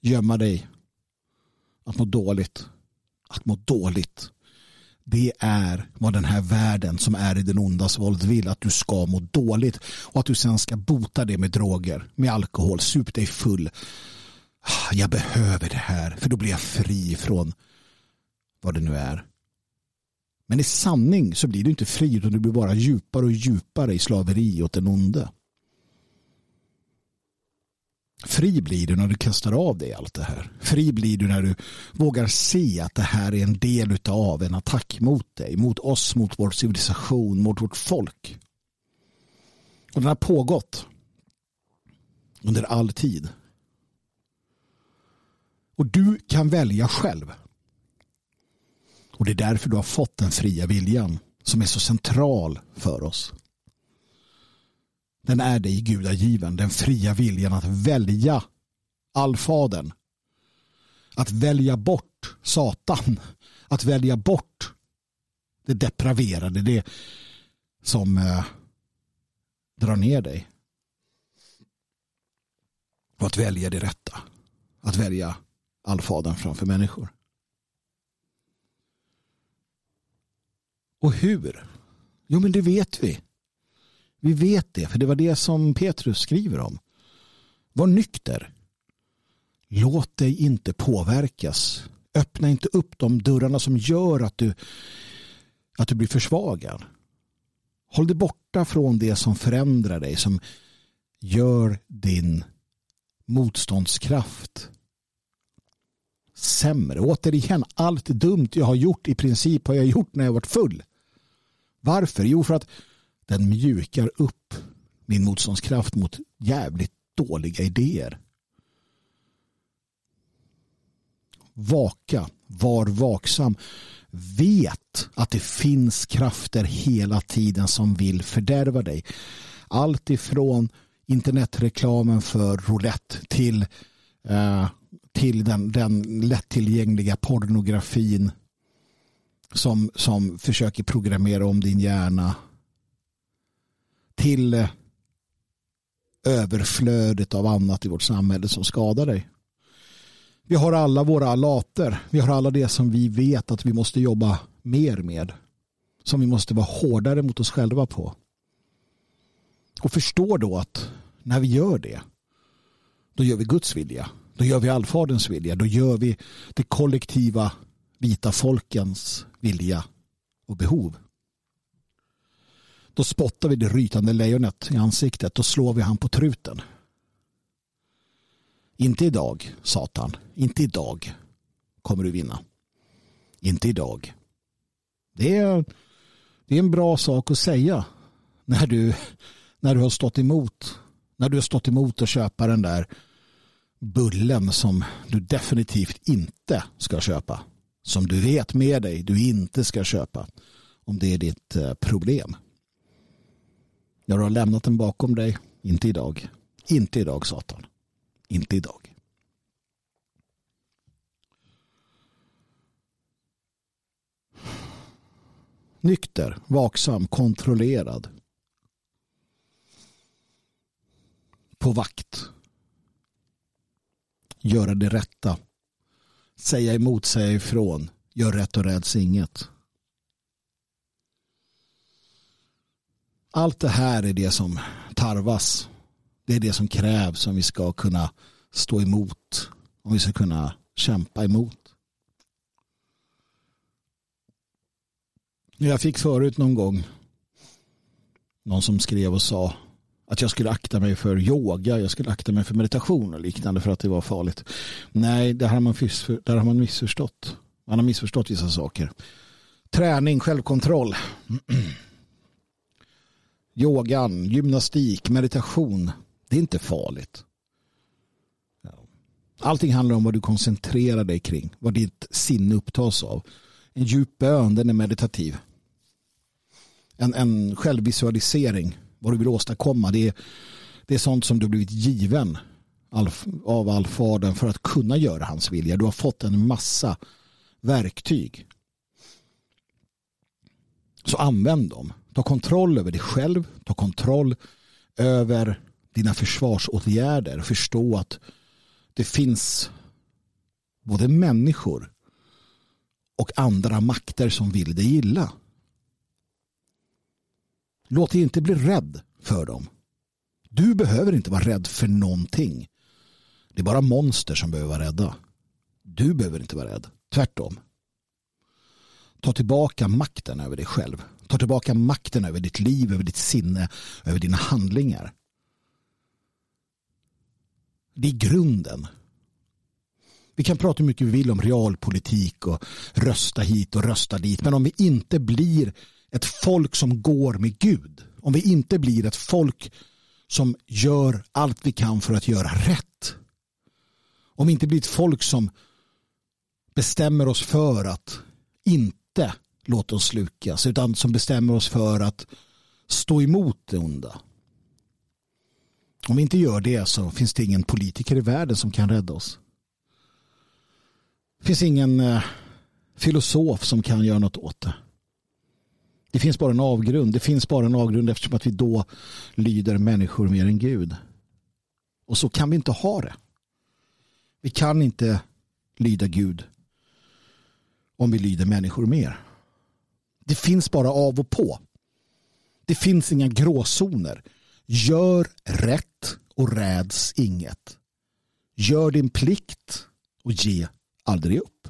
gömma dig. Att må dåligt. Att må dåligt. Det är vad den här världen som är i den ondas våld vill. Att du ska må dåligt. Och att du sen ska bota det med droger. Med alkohol. Sup dig full. Ah, jag behöver det här. För då blir jag fri från vad det nu är. Men i sanning så blir du inte fri utan du blir bara djupare och djupare i slaveri åt den onde. Fri blir du när du kastar av dig allt det här. Fri blir du när du vågar se att det här är en del av en attack mot dig, mot oss, mot vår civilisation, mot vårt folk. Och den har pågått under all tid. Och du kan välja själv. Och det är därför du har fått den fria viljan som är så central för oss. Den är dig gudagiven, den fria viljan att välja allfadern. Att välja bort Satan. Att välja bort det depraverade, det som eh, drar ner dig. Och att välja det rätta. Att välja allfadern framför människor. Och hur? Jo, men det vet vi. Vi vet det, för det var det som Petrus skriver om. Var nykter. Låt dig inte påverkas. Öppna inte upp de dörrarna som gör att du, att du blir försvagad. Håll dig borta från det som förändrar dig, som gör din motståndskraft sämre. Återigen, allt dumt jag har gjort i princip har jag gjort när jag varit full. Varför? Jo, för att den mjukar upp min motståndskraft mot jävligt dåliga idéer. Vaka, var vaksam. Vet att det finns krafter hela tiden som vill fördärva dig. Allt ifrån internetreklamen för roulette till, eh, till den, den lättillgängliga pornografin som, som försöker programmera om din hjärna till eh, överflödet av annat i vårt samhälle som skadar dig. Vi har alla våra later. Vi har alla det som vi vet att vi måste jobba mer med. Som vi måste vara hårdare mot oss själva på. Och förstå då att när vi gör det då gör vi Guds vilja. Då gör vi allfaderns vilja. Då gör vi det kollektiva vita folkens vilja och behov. Då spottar vi det rytande lejonet i ansiktet och slår vi han på truten. Inte idag, Satan. Inte idag kommer du vinna. Inte idag. Det är, det är en bra sak att säga när du, när du har stått emot när du har stått emot att köpa den där bullen som du definitivt inte ska köpa. Som du vet med dig du inte ska köpa. Om det är ditt eh, problem. När du har lämnat den bakom dig. Inte idag. Inte idag Satan. Inte idag. Nykter, vaksam, kontrollerad. På vakt. Göra det rätta. Säga emot, säga ifrån. Gör rätt och räds inget. Allt det här är det som tarvas. Det är det som krävs om vi ska kunna stå emot. Om vi ska kunna kämpa emot. Jag fick förut någon gång någon som skrev och sa att jag skulle akta mig för yoga, jag skulle akta mig för meditation och liknande för att det var farligt. Nej, där har man, där har man missförstått. Man har missförstått vissa saker. Träning, självkontroll. Yogan, gymnastik, meditation. Det är inte farligt. Allting handlar om vad du koncentrerar dig kring. Vad ditt sinne upptas av. En djup bön, den är meditativ. En, en självvisualisering vad du vill åstadkomma. Det är, det är sånt som du blivit given av allfadern för att kunna göra hans vilja. Du har fått en massa verktyg. Så använd dem. Ta kontroll över dig själv. Ta kontroll över dina försvarsåtgärder. Förstå att det finns både människor och andra makter som vill dig illa. Låt dig inte bli rädd för dem. Du behöver inte vara rädd för någonting. Det är bara monster som behöver vara rädda. Du behöver inte vara rädd. Tvärtom. Ta tillbaka makten över dig själv tar tillbaka makten över ditt liv, över ditt sinne, över dina handlingar. Det är grunden. Vi kan prata hur mycket vi vill om realpolitik och rösta hit och rösta dit. Men om vi inte blir ett folk som går med Gud. Om vi inte blir ett folk som gör allt vi kan för att göra rätt. Om vi inte blir ett folk som bestämmer oss för att inte låta oss slukas utan som bestämmer oss för att stå emot det onda. Om vi inte gör det så finns det ingen politiker i världen som kan rädda oss. Det finns ingen eh, filosof som kan göra något åt det. Det finns bara en avgrund. Det finns bara en avgrund eftersom att vi då lyder människor mer än Gud. Och så kan vi inte ha det. Vi kan inte lyda Gud om vi lyder människor mer. Det finns bara av och på. Det finns inga gråzoner. Gör rätt och räds inget. Gör din plikt och ge aldrig upp.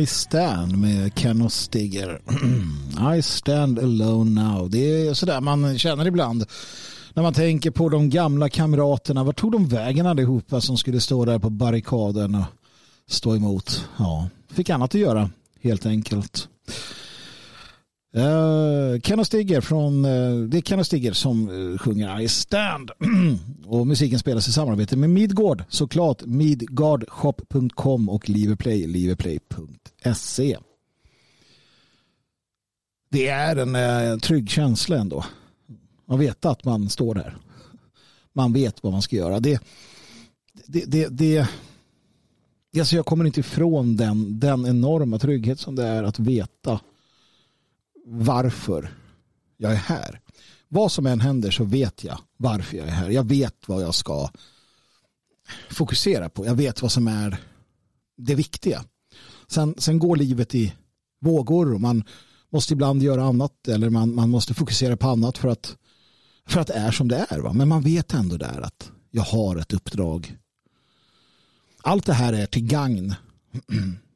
I Stand med Ken och Stigger. I stand alone now. Det är sådär man känner ibland när man tänker på de gamla kamraterna. Var tog de vägen allihopa som skulle stå där på barrikaden och stå emot? Ja, fick annat att göra helt enkelt. Eh, uh, Ken och Stigger från, uh, det är Ken och Stigger som uh, sjunger I stand. och musiken spelas i samarbete med Midgård såklart. Midgardshop.com och Liverplay, liverplay.se. Det är en uh, trygg känsla ändå. Man vet att man står där. Man vet vad man ska göra. Det, det, det, det alltså jag kommer inte ifrån den, den enorma trygghet som det är att veta varför jag är här. Vad som än händer så vet jag varför jag är här. Jag vet vad jag ska fokusera på. Jag vet vad som är det viktiga. Sen, sen går livet i vågor och man måste ibland göra annat eller man, man måste fokusera på annat för att, för att det är som det är. Va? Men man vet ändå där att jag har ett uppdrag. Allt det här är till gagn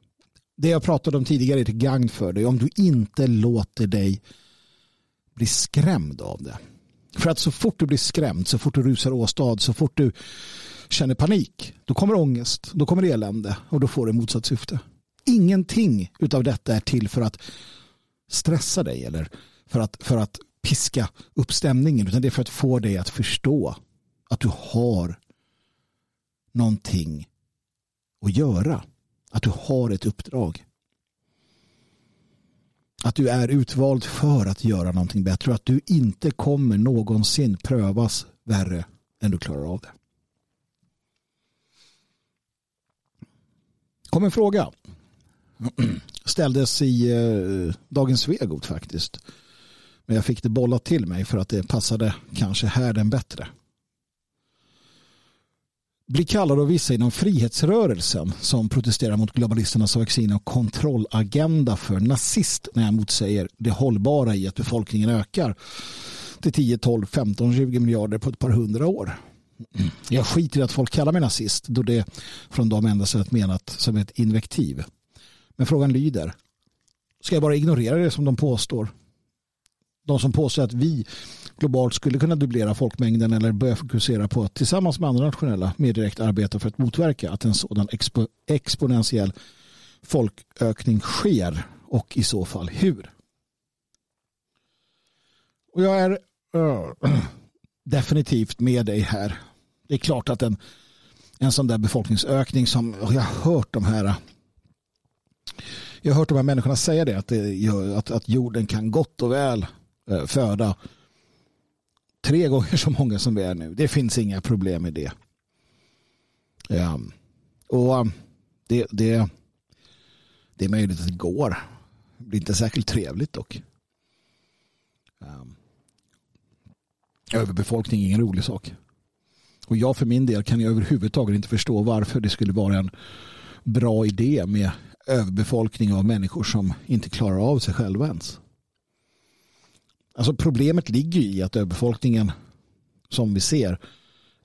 det jag pratade om tidigare är till gagn för dig om du inte låter dig bli skrämd av det. För att så fort du blir skrämd, så fort du rusar åstad, så fort du känner panik, då kommer ångest, då kommer elände och då får du motsatt syfte. Ingenting av detta är till för att stressa dig eller för att, för att piska upp stämningen utan det är för att få dig att förstå att du har någonting att göra. Att du har ett uppdrag. Att du är utvald för att göra någonting bättre och att du inte kommer någonsin prövas värre än du klarar av det. kom en fråga. Ställdes i eh, Dagens Svegot faktiskt. Men jag fick det bollat till mig för att det passade kanske här den bättre blir kallad av vissa inom frihetsrörelsen som protesterar mot globalisternas vaccin och kontrollagenda för nazist när jag motsäger det hållbara i att befolkningen ökar till 10, 12, 15, 20 miljarder på ett par hundra år. Jag skiter i att folk kallar mig nazist då det från dem endast är menat som ett invektiv. Men frågan lyder, ska jag bara ignorera det som de påstår? De som påstår att vi globalt skulle kunna dubblera folkmängden eller börja fokusera på att tillsammans med andra nationella mer direkt arbeta för att motverka att en sådan expo exponentiell folkökning sker och i så fall hur. Och jag är uh, definitivt med dig här. Det är klart att en, en sån där befolkningsökning som jag har hört de här jag har hört de här människorna säga det att, det, att, att jorden kan gott och väl Eh, föda tre gånger så många som vi är nu. Det finns inga problem med det. Ja. Och ehm, det, det, det är möjligt att det går. Det blir inte särskilt trevligt dock. Um. överbefolkning är ingen rolig sak. Och jag för min del kan jag överhuvudtaget inte förstå varför det skulle vara en bra idé med överbefolkning av människor som inte klarar av sig själva ens. Alltså problemet ligger i att överbefolkningen som vi ser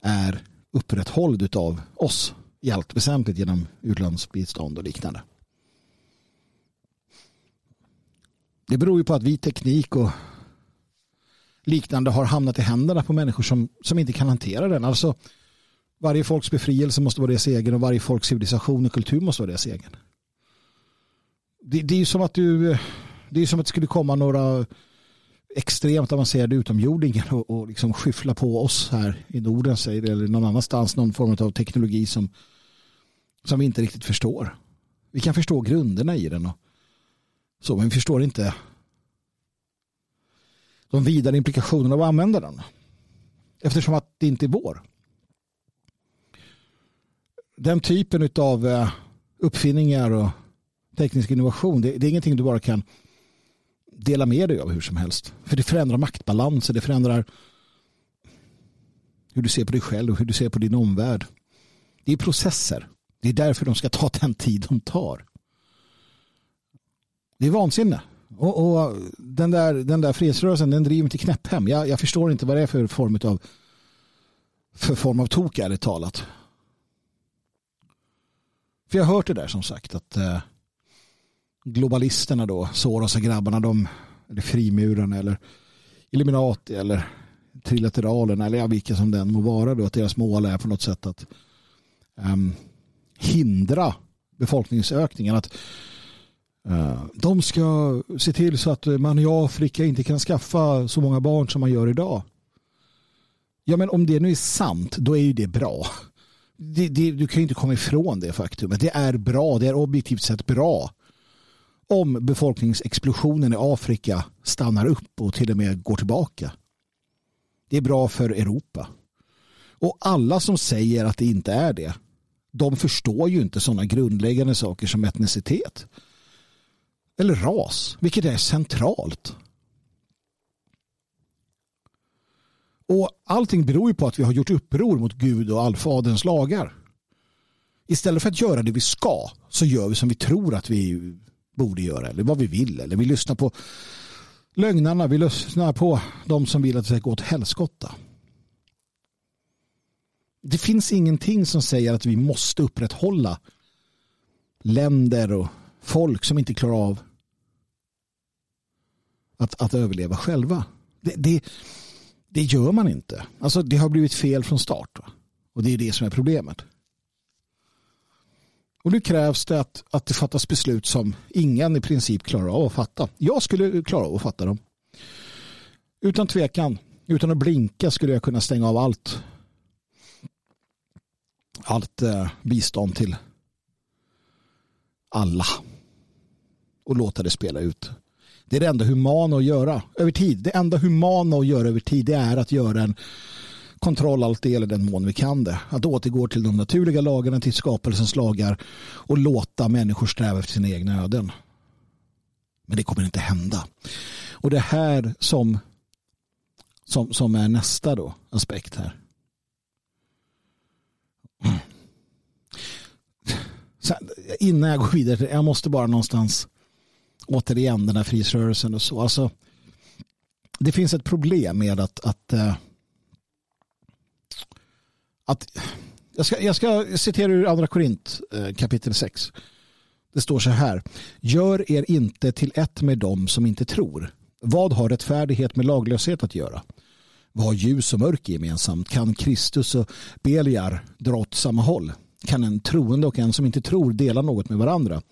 är upprätthålld av oss i allt väsentligt genom utlandsbistånd och liknande. Det beror ju på att vi teknik och liknande har hamnat i händerna på människor som, som inte kan hantera den. Alltså varje folks befrielse måste vara deras egen och varje folks civilisation och kultur måste vara deras egen. Det, det är ju som att du det är som att det skulle komma några extremt avancerade utomjordingar och, och liksom skyffla på oss här i Norden säger det, eller någon annanstans någon form av teknologi som, som vi inte riktigt förstår. Vi kan förstå grunderna i den och så, men vi förstår inte de vidare implikationerna av att använda den. Eftersom att det inte är vår. Den typen av eh, uppfinningar och teknisk innovation, det, det är ingenting du bara kan dela med dig av hur som helst. För det förändrar maktbalanser, det förändrar hur du ser på dig själv och hur du ser på din omvärld. Det är processer. Det är därför de ska ta den tid de tar. Det är vansinne. Och, och den, där, den där fredsrörelsen den driver till knäpphem. Jag, jag förstår inte vad det är för form av för form av tok ärligt talat. För jag har hört det där som sagt att eh, globalisterna då, Soros och grabbarna, de, eller frimurarna eller Illuminati eller trilateralerna eller ja, vilka som den må vara då, att deras mål är på något sätt att um, hindra befolkningsökningen. Att uh, de ska se till så att man i Afrika inte kan skaffa så många barn som man gör idag. Ja, men om det nu är sant, då är ju det bra. Det, det, du kan ju inte komma ifrån det faktumet. Det är bra, det är objektivt sett bra om befolkningsexplosionen i Afrika stannar upp och till och med går tillbaka. Det är bra för Europa. Och alla som säger att det inte är det, de förstår ju inte sådana grundläggande saker som etnicitet. Eller ras, vilket är centralt. Och allting beror ju på att vi har gjort uppror mot Gud och allfaderns lagar. Istället för att göra det vi ska så gör vi som vi tror att vi borde göra eller vad vi vill. Eller vi lyssnar på lögnarna, vi lyssnar på de som vill att det ska gå åt helskotta. Det finns ingenting som säger att vi måste upprätthålla länder och folk som inte klarar av att, att överleva själva. Det, det, det gör man inte. Alltså det har blivit fel från start. Och det är det som är problemet. Och nu krävs det att, att det fattas beslut som ingen i princip klarar av att fatta. Jag skulle klara av att fatta dem. Utan tvekan, utan att blinka skulle jag kunna stänga av allt. Allt eh, bistånd till alla. Och låta det spela ut. Det är det enda humana att göra över tid. Det enda humana att göra över tid det är att göra en kontroll allt det gäller den mån vi kan det. Att återgå till de naturliga lagarna, till skapelsens lagar och låta människor sträva efter sina egna öden. Men det kommer inte hända. Och det här som, som, som är nästa då, aspekt här. Sen, innan jag går vidare, jag måste bara någonstans återigen den här frihetsrörelsen och så. Alltså, det finns ett problem med att, att uh, att jag ska, jag ska citera ur andra Korint eh, kapitel 6. Det står så här. Gör er inte till ett med dem som inte tror. Vad har rättfärdighet med laglöshet att göra? Vad har ljus och mörker gemensamt? Kan Kristus och Beliar dra åt samma håll? Kan en troende och en som inte tror dela något med varandra?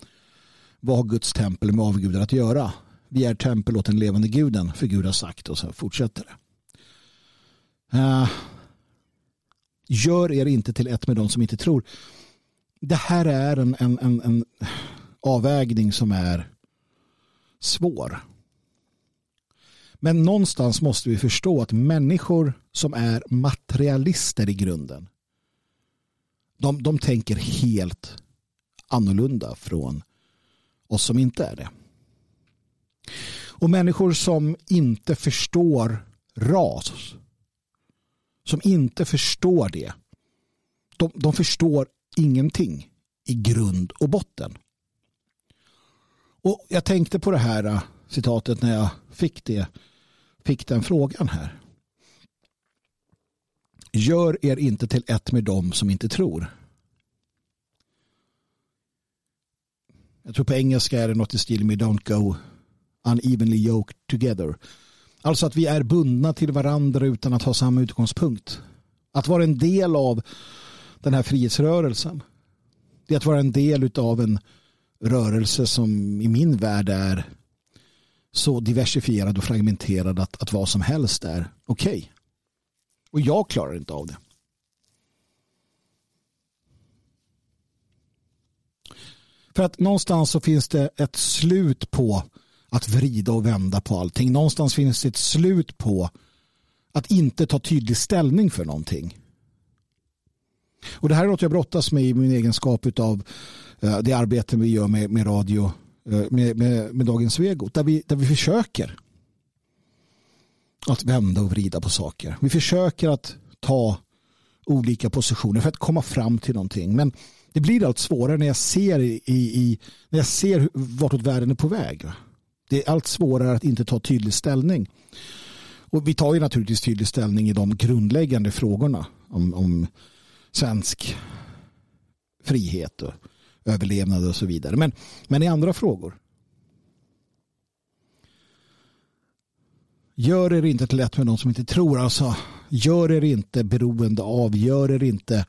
Vad har Guds tempel med avgudar att göra? Vi är tempel åt den levande guden, för Gud har sagt och så fortsätter det. Uh, Gör er inte till ett med de som inte tror. Det här är en, en, en, en avvägning som är svår. Men någonstans måste vi förstå att människor som är materialister i grunden de, de tänker helt annorlunda från oss som inte är det. Och människor som inte förstår ras som inte förstår det, de, de förstår ingenting i grund och botten. Och jag tänkte på det här äh, citatet när jag fick, det, fick den frågan här. Gör er inte till ett med dem som inte tror. Jag tror på engelska är det något i stil med don't go unevenly yoked together. Alltså att vi är bundna till varandra utan att ha samma utgångspunkt. Att vara en del av den här frihetsrörelsen. Det är att vara en del av en rörelse som i min värld är så diversifierad och fragmenterad att, att vad som helst är okej. Okay. Och jag klarar inte av det. För att någonstans så finns det ett slut på att vrida och vända på allting. Någonstans finns det ett slut på att inte ta tydlig ställning för någonting. Och det här är något jag brottas med i min egenskap av eh, det arbete vi gör med, med radio, eh, med, med, med Dagens Vego, där vi, där vi försöker att vända och vrida på saker. Vi försöker att ta olika positioner för att komma fram till någonting. Men det blir allt svårare när jag ser, i, i, när jag ser vartåt världen är på väg. Det är allt svårare att inte ta tydlig ställning. Och vi tar ju naturligtvis tydlig ställning i de grundläggande frågorna om, om svensk frihet och överlevnad och så vidare. Men, men i andra frågor. Gör er inte till lätt med någon som inte tror. Alltså, gör er inte beroende av, gör er inte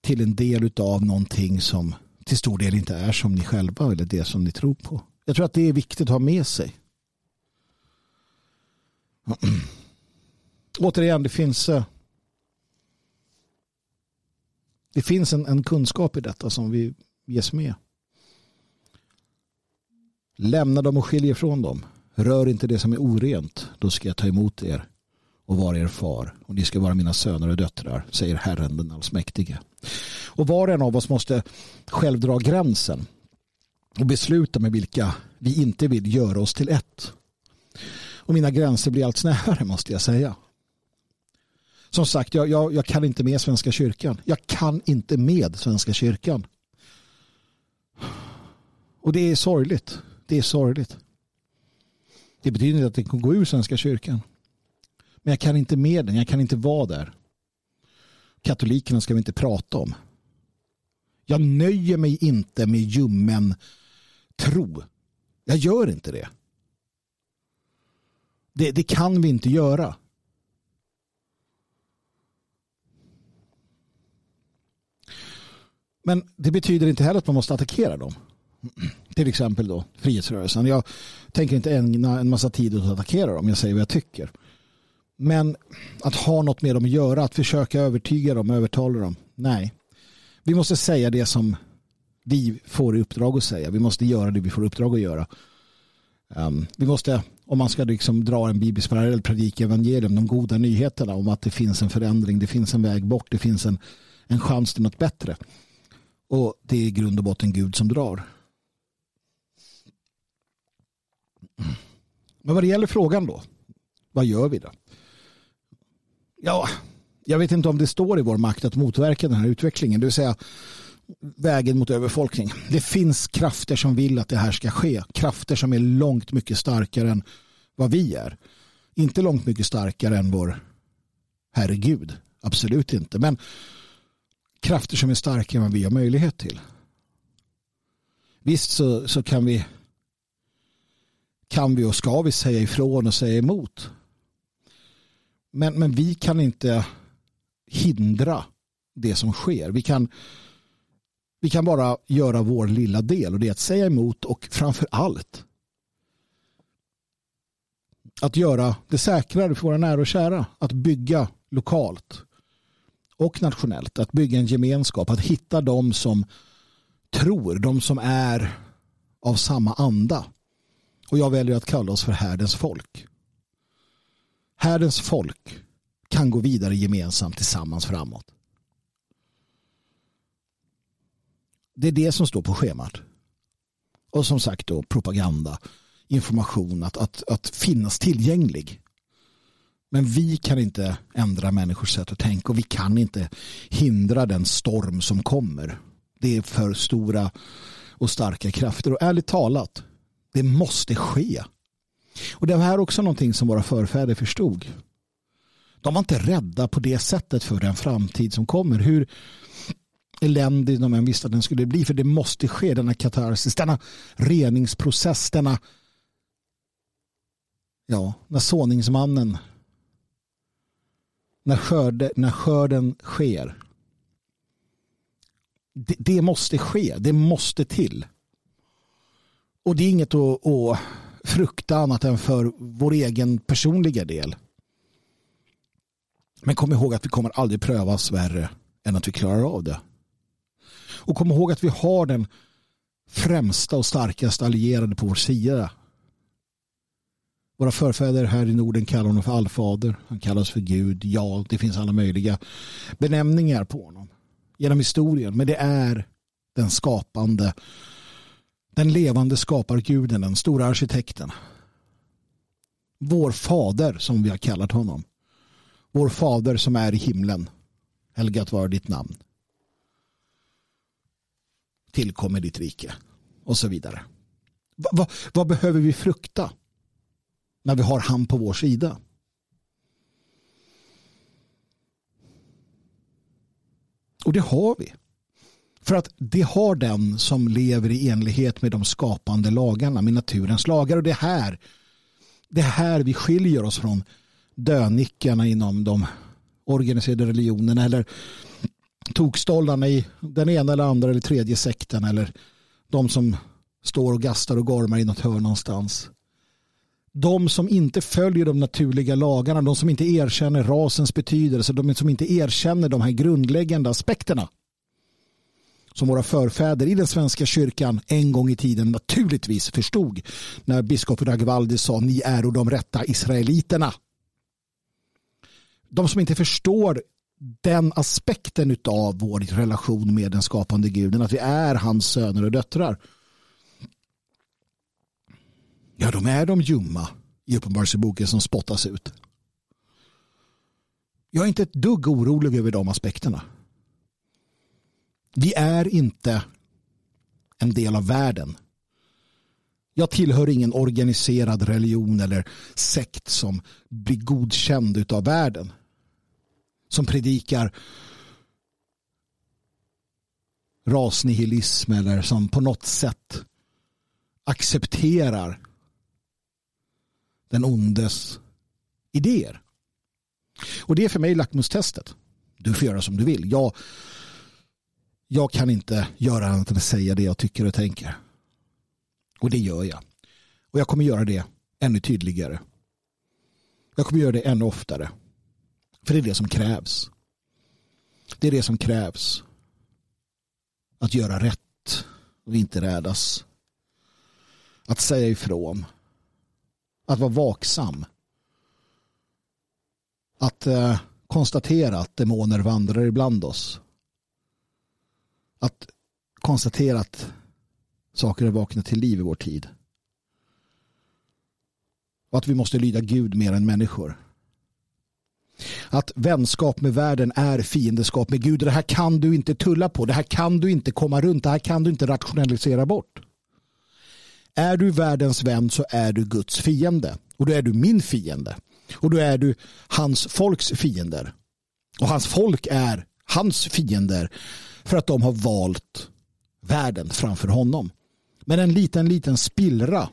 till en del av någonting som till stor del inte är som ni själva eller det som ni tror på. Jag tror att det är viktigt att ha med sig. Återigen, det finns eh, det finns en, en kunskap i detta som vi ges med. Lämna dem och skilj ifrån dem. Rör inte det som är orent. Då ska jag ta emot er och vara er far. Och ni ska vara mina söner och döttrar, säger Herren den allsmäktige. Och var och en av oss måste själv dra gränsen och besluta med vilka vi inte vill göra oss till ett. Och mina gränser blir allt snävare måste jag säga. Som sagt, jag, jag, jag kan inte med Svenska kyrkan. Jag kan inte med Svenska kyrkan. Och det är sorgligt. Det är sorgligt. Det betyder inte att det kan gå ur Svenska kyrkan. Men jag kan inte med den. Jag kan inte vara där. Katolikerna ska vi inte prata om. Jag nöjer mig inte med ljummen tro. Jag gör inte det. Det, det kan vi inte göra. Men det betyder inte heller att man måste attackera dem. Till exempel då frihetsrörelsen. Jag tänker inte ägna en massa tid åt att attackera dem. Jag säger vad jag tycker. Men att ha något med dem att göra, att försöka övertyga dem, övertala dem. Nej. Vi måste säga det som vi får i uppdrag att säga. Vi måste göra det vi får i uppdrag att göra. Um, vi måste, om man ska liksom dra en biblisk parallell, predika evangelium, de goda nyheterna om att det finns en förändring, det finns en väg bort, det finns en, en chans till något bättre. Och det är i grund och botten Gud som drar. Men vad det gäller frågan då, vad gör vi då? Ja, jag vet inte om det står i vår makt att motverka den här utvecklingen, det vill säga vägen mot överfolkning. Det finns krafter som vill att det här ska ske. Krafter som är långt mycket starkare än vad vi är. Inte långt mycket starkare än vår herregud. Absolut inte. Men krafter som är starkare än vad vi har möjlighet till. Visst så, så kan vi kan vi och ska vi säga ifrån och säga emot. Men, men vi kan inte hindra det som sker. Vi kan, vi kan bara göra vår lilla del och det är att säga emot och framför allt att göra det säkrare för våra nära och kära. Att bygga lokalt och nationellt. Att bygga en gemenskap. Att hitta de som tror, de som är av samma anda. Och jag väljer att kalla oss för härdens folk. Härdens folk kan gå vidare gemensamt tillsammans framåt. Det är det som står på schemat. Och som sagt då propaganda, information, att, att, att finnas tillgänglig. Men vi kan inte ändra människors sätt att tänka och vi kan inte hindra den storm som kommer. Det är för stora och starka krafter och ärligt talat, det måste ske. Och det här är också någonting som våra förfäder förstod. De var inte rädda på det sättet för den framtid som kommer. Hur eländig de än visste att den skulle bli. För det måste ske, denna katarsis, denna reningsprocess, denna ja, när såningsmannen när, skörde, när skörden sker. Det, det, måste ske, det måste till. Och det är inget att, att frukta annat än för vår egen personliga del. Men kom ihåg att vi kommer aldrig prövas värre än att vi klarar av det. Och kom ihåg att vi har den främsta och starkaste allierade på vår sida. Våra förfäder här i Norden kallar honom för allfader. Han kallas för Gud. Ja, det finns alla möjliga benämningar på honom genom historien. Men det är den skapande, den levande skaparguden, den stora arkitekten. Vår fader som vi har kallat honom. Vår fader som är i himlen. Helgat var ditt namn. Tillkommer ditt rike. Och så vidare. Va, va, vad behöver vi frukta? När vi har han på vår sida. Och det har vi. För att det har den som lever i enlighet med de skapande lagarna, med naturens lagar. Och det är här, det är här vi skiljer oss från dönickarna inom de organiserade religionerna eller tokstollarna i den ena eller andra eller tredje sekten eller de som står och gastar och gormar i något hörn någonstans. De som inte följer de naturliga lagarna, de som inte erkänner rasens betydelse, de som inte erkänner de här grundläggande aspekterna som våra förfäder i den svenska kyrkan en gång i tiden naturligtvis förstod när biskop Ragvaldi sa ni är de rätta israeliterna de som inte förstår den aspekten av vår relation med den skapande guden, att vi är hans söner och döttrar. Ja, de är de ljumma i Uppenbarelseboken som spottas ut. Jag är inte ett dugg orolig över de aspekterna. Vi är inte en del av världen. Jag tillhör ingen organiserad religion eller sekt som blir godkänd av världen. Som predikar rasnihilism eller som på något sätt accepterar den ondes idéer. Och det är för mig lackmustestet. Du får göra som du vill. Jag, jag kan inte göra annat än att säga det jag tycker och tänker. Och det gör jag. Och jag kommer göra det ännu tydligare. Jag kommer göra det ännu oftare. För det är det som krävs. Det är det som krävs. Att göra rätt och inte rädas. Att säga ifrån. Att vara vaksam. Att eh, konstatera att demoner vandrar ibland oss. Att konstatera att saker är vakna till liv i vår tid. Och att vi måste lyda Gud mer än människor. Att vänskap med världen är fiendeskap med Gud. Det här kan du inte tulla på. Det här kan du inte komma runt. Det här kan du inte rationalisera bort. Är du världens vän så är du Guds fiende. Och då är du min fiende. Och då är du hans folks fiender. Och hans folk är hans fiender för att de har valt världen framför honom. Men en liten, liten spillra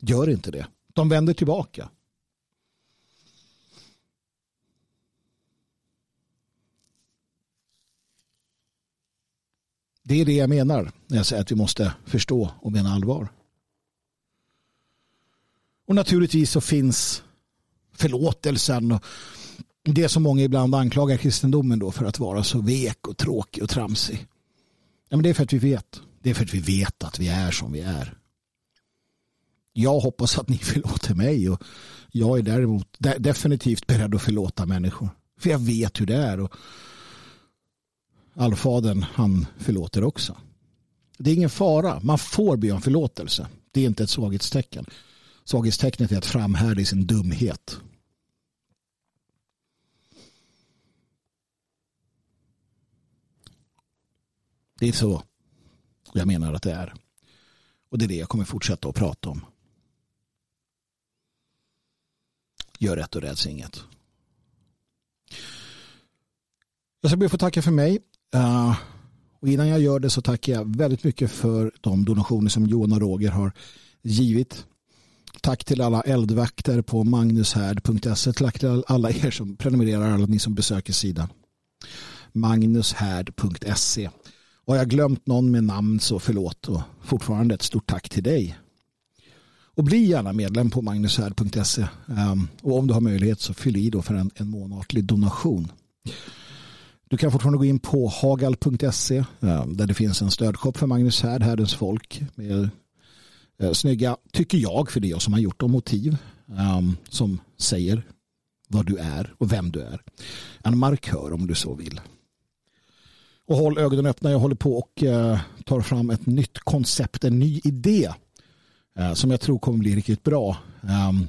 gör inte det. De vänder tillbaka. Det är det jag menar när jag säger att vi måste förstå och mena allvar. Och naturligtvis så finns förlåtelsen och det som många ibland anklagar kristendomen då för att vara så vek och tråkig och tramsig. Ja, men det är för att vi vet. Det är för att vi vet att vi är som vi är. Jag hoppas att ni förlåter mig och jag är däremot definitivt beredd att förlåta människor. För jag vet hur det är. Och allfadern han förlåter också. Det är ingen fara. Man får be om förlåtelse. Det är inte ett svaghetstecken. Svaghetstecknet är att framhärda i sin dumhet. Det är så jag menar att det är. Och det är det jag kommer fortsätta att prata om. Gör rätt och räds inget. Jag ska be att få tacka för mig. Uh, och innan jag gör det så tackar jag väldigt mycket för de donationer som Johan och Roger har givit. Tack till alla eldvakter på magnushärd.se. Tack till alla er som prenumererar, alla ni som besöker sidan. Magnushärd.se. Och har jag glömt någon med namn så förlåt och fortfarande ett stort tack till dig. Och bli gärna medlem på magnushärd.se. Um, ehm, och om du har möjlighet så fyll i då för en, en månatlig donation. Du kan fortfarande gå in på hagal.se där det finns en stödshop för Magnus Härd, Härdens folk med eh, snygga, tycker jag, för det är jag som har gjort dem, motiv ehm, som säger vad du är och vem du är. En markör om du så vill. Och håll ögonen öppna. Jag håller på och eh, tar fram ett nytt koncept, en ny idé eh, som jag tror kommer bli riktigt bra. Ehm,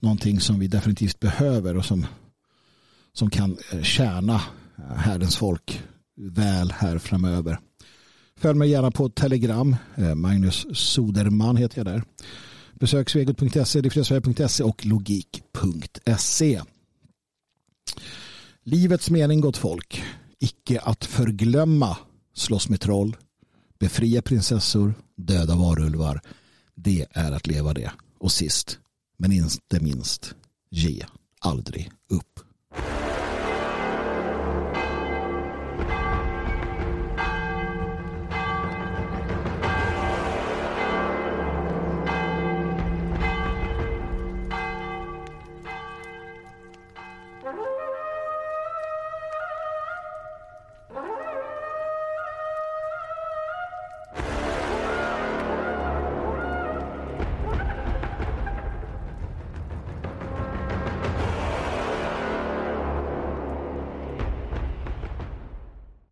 någonting som vi definitivt behöver och som, som kan eh, tjäna eh, härdens folk väl här framöver. Följ mig gärna på Telegram. Eh, Magnus Soderman heter jag där. Besök svegot.se, defriasverige.se och logik.se. Livets mening gott folk icke att förglömma slåss med troll, befria prinsessor, döda varulvar. Det är att leva det. Och sist, men inte minst, ge aldrig upp.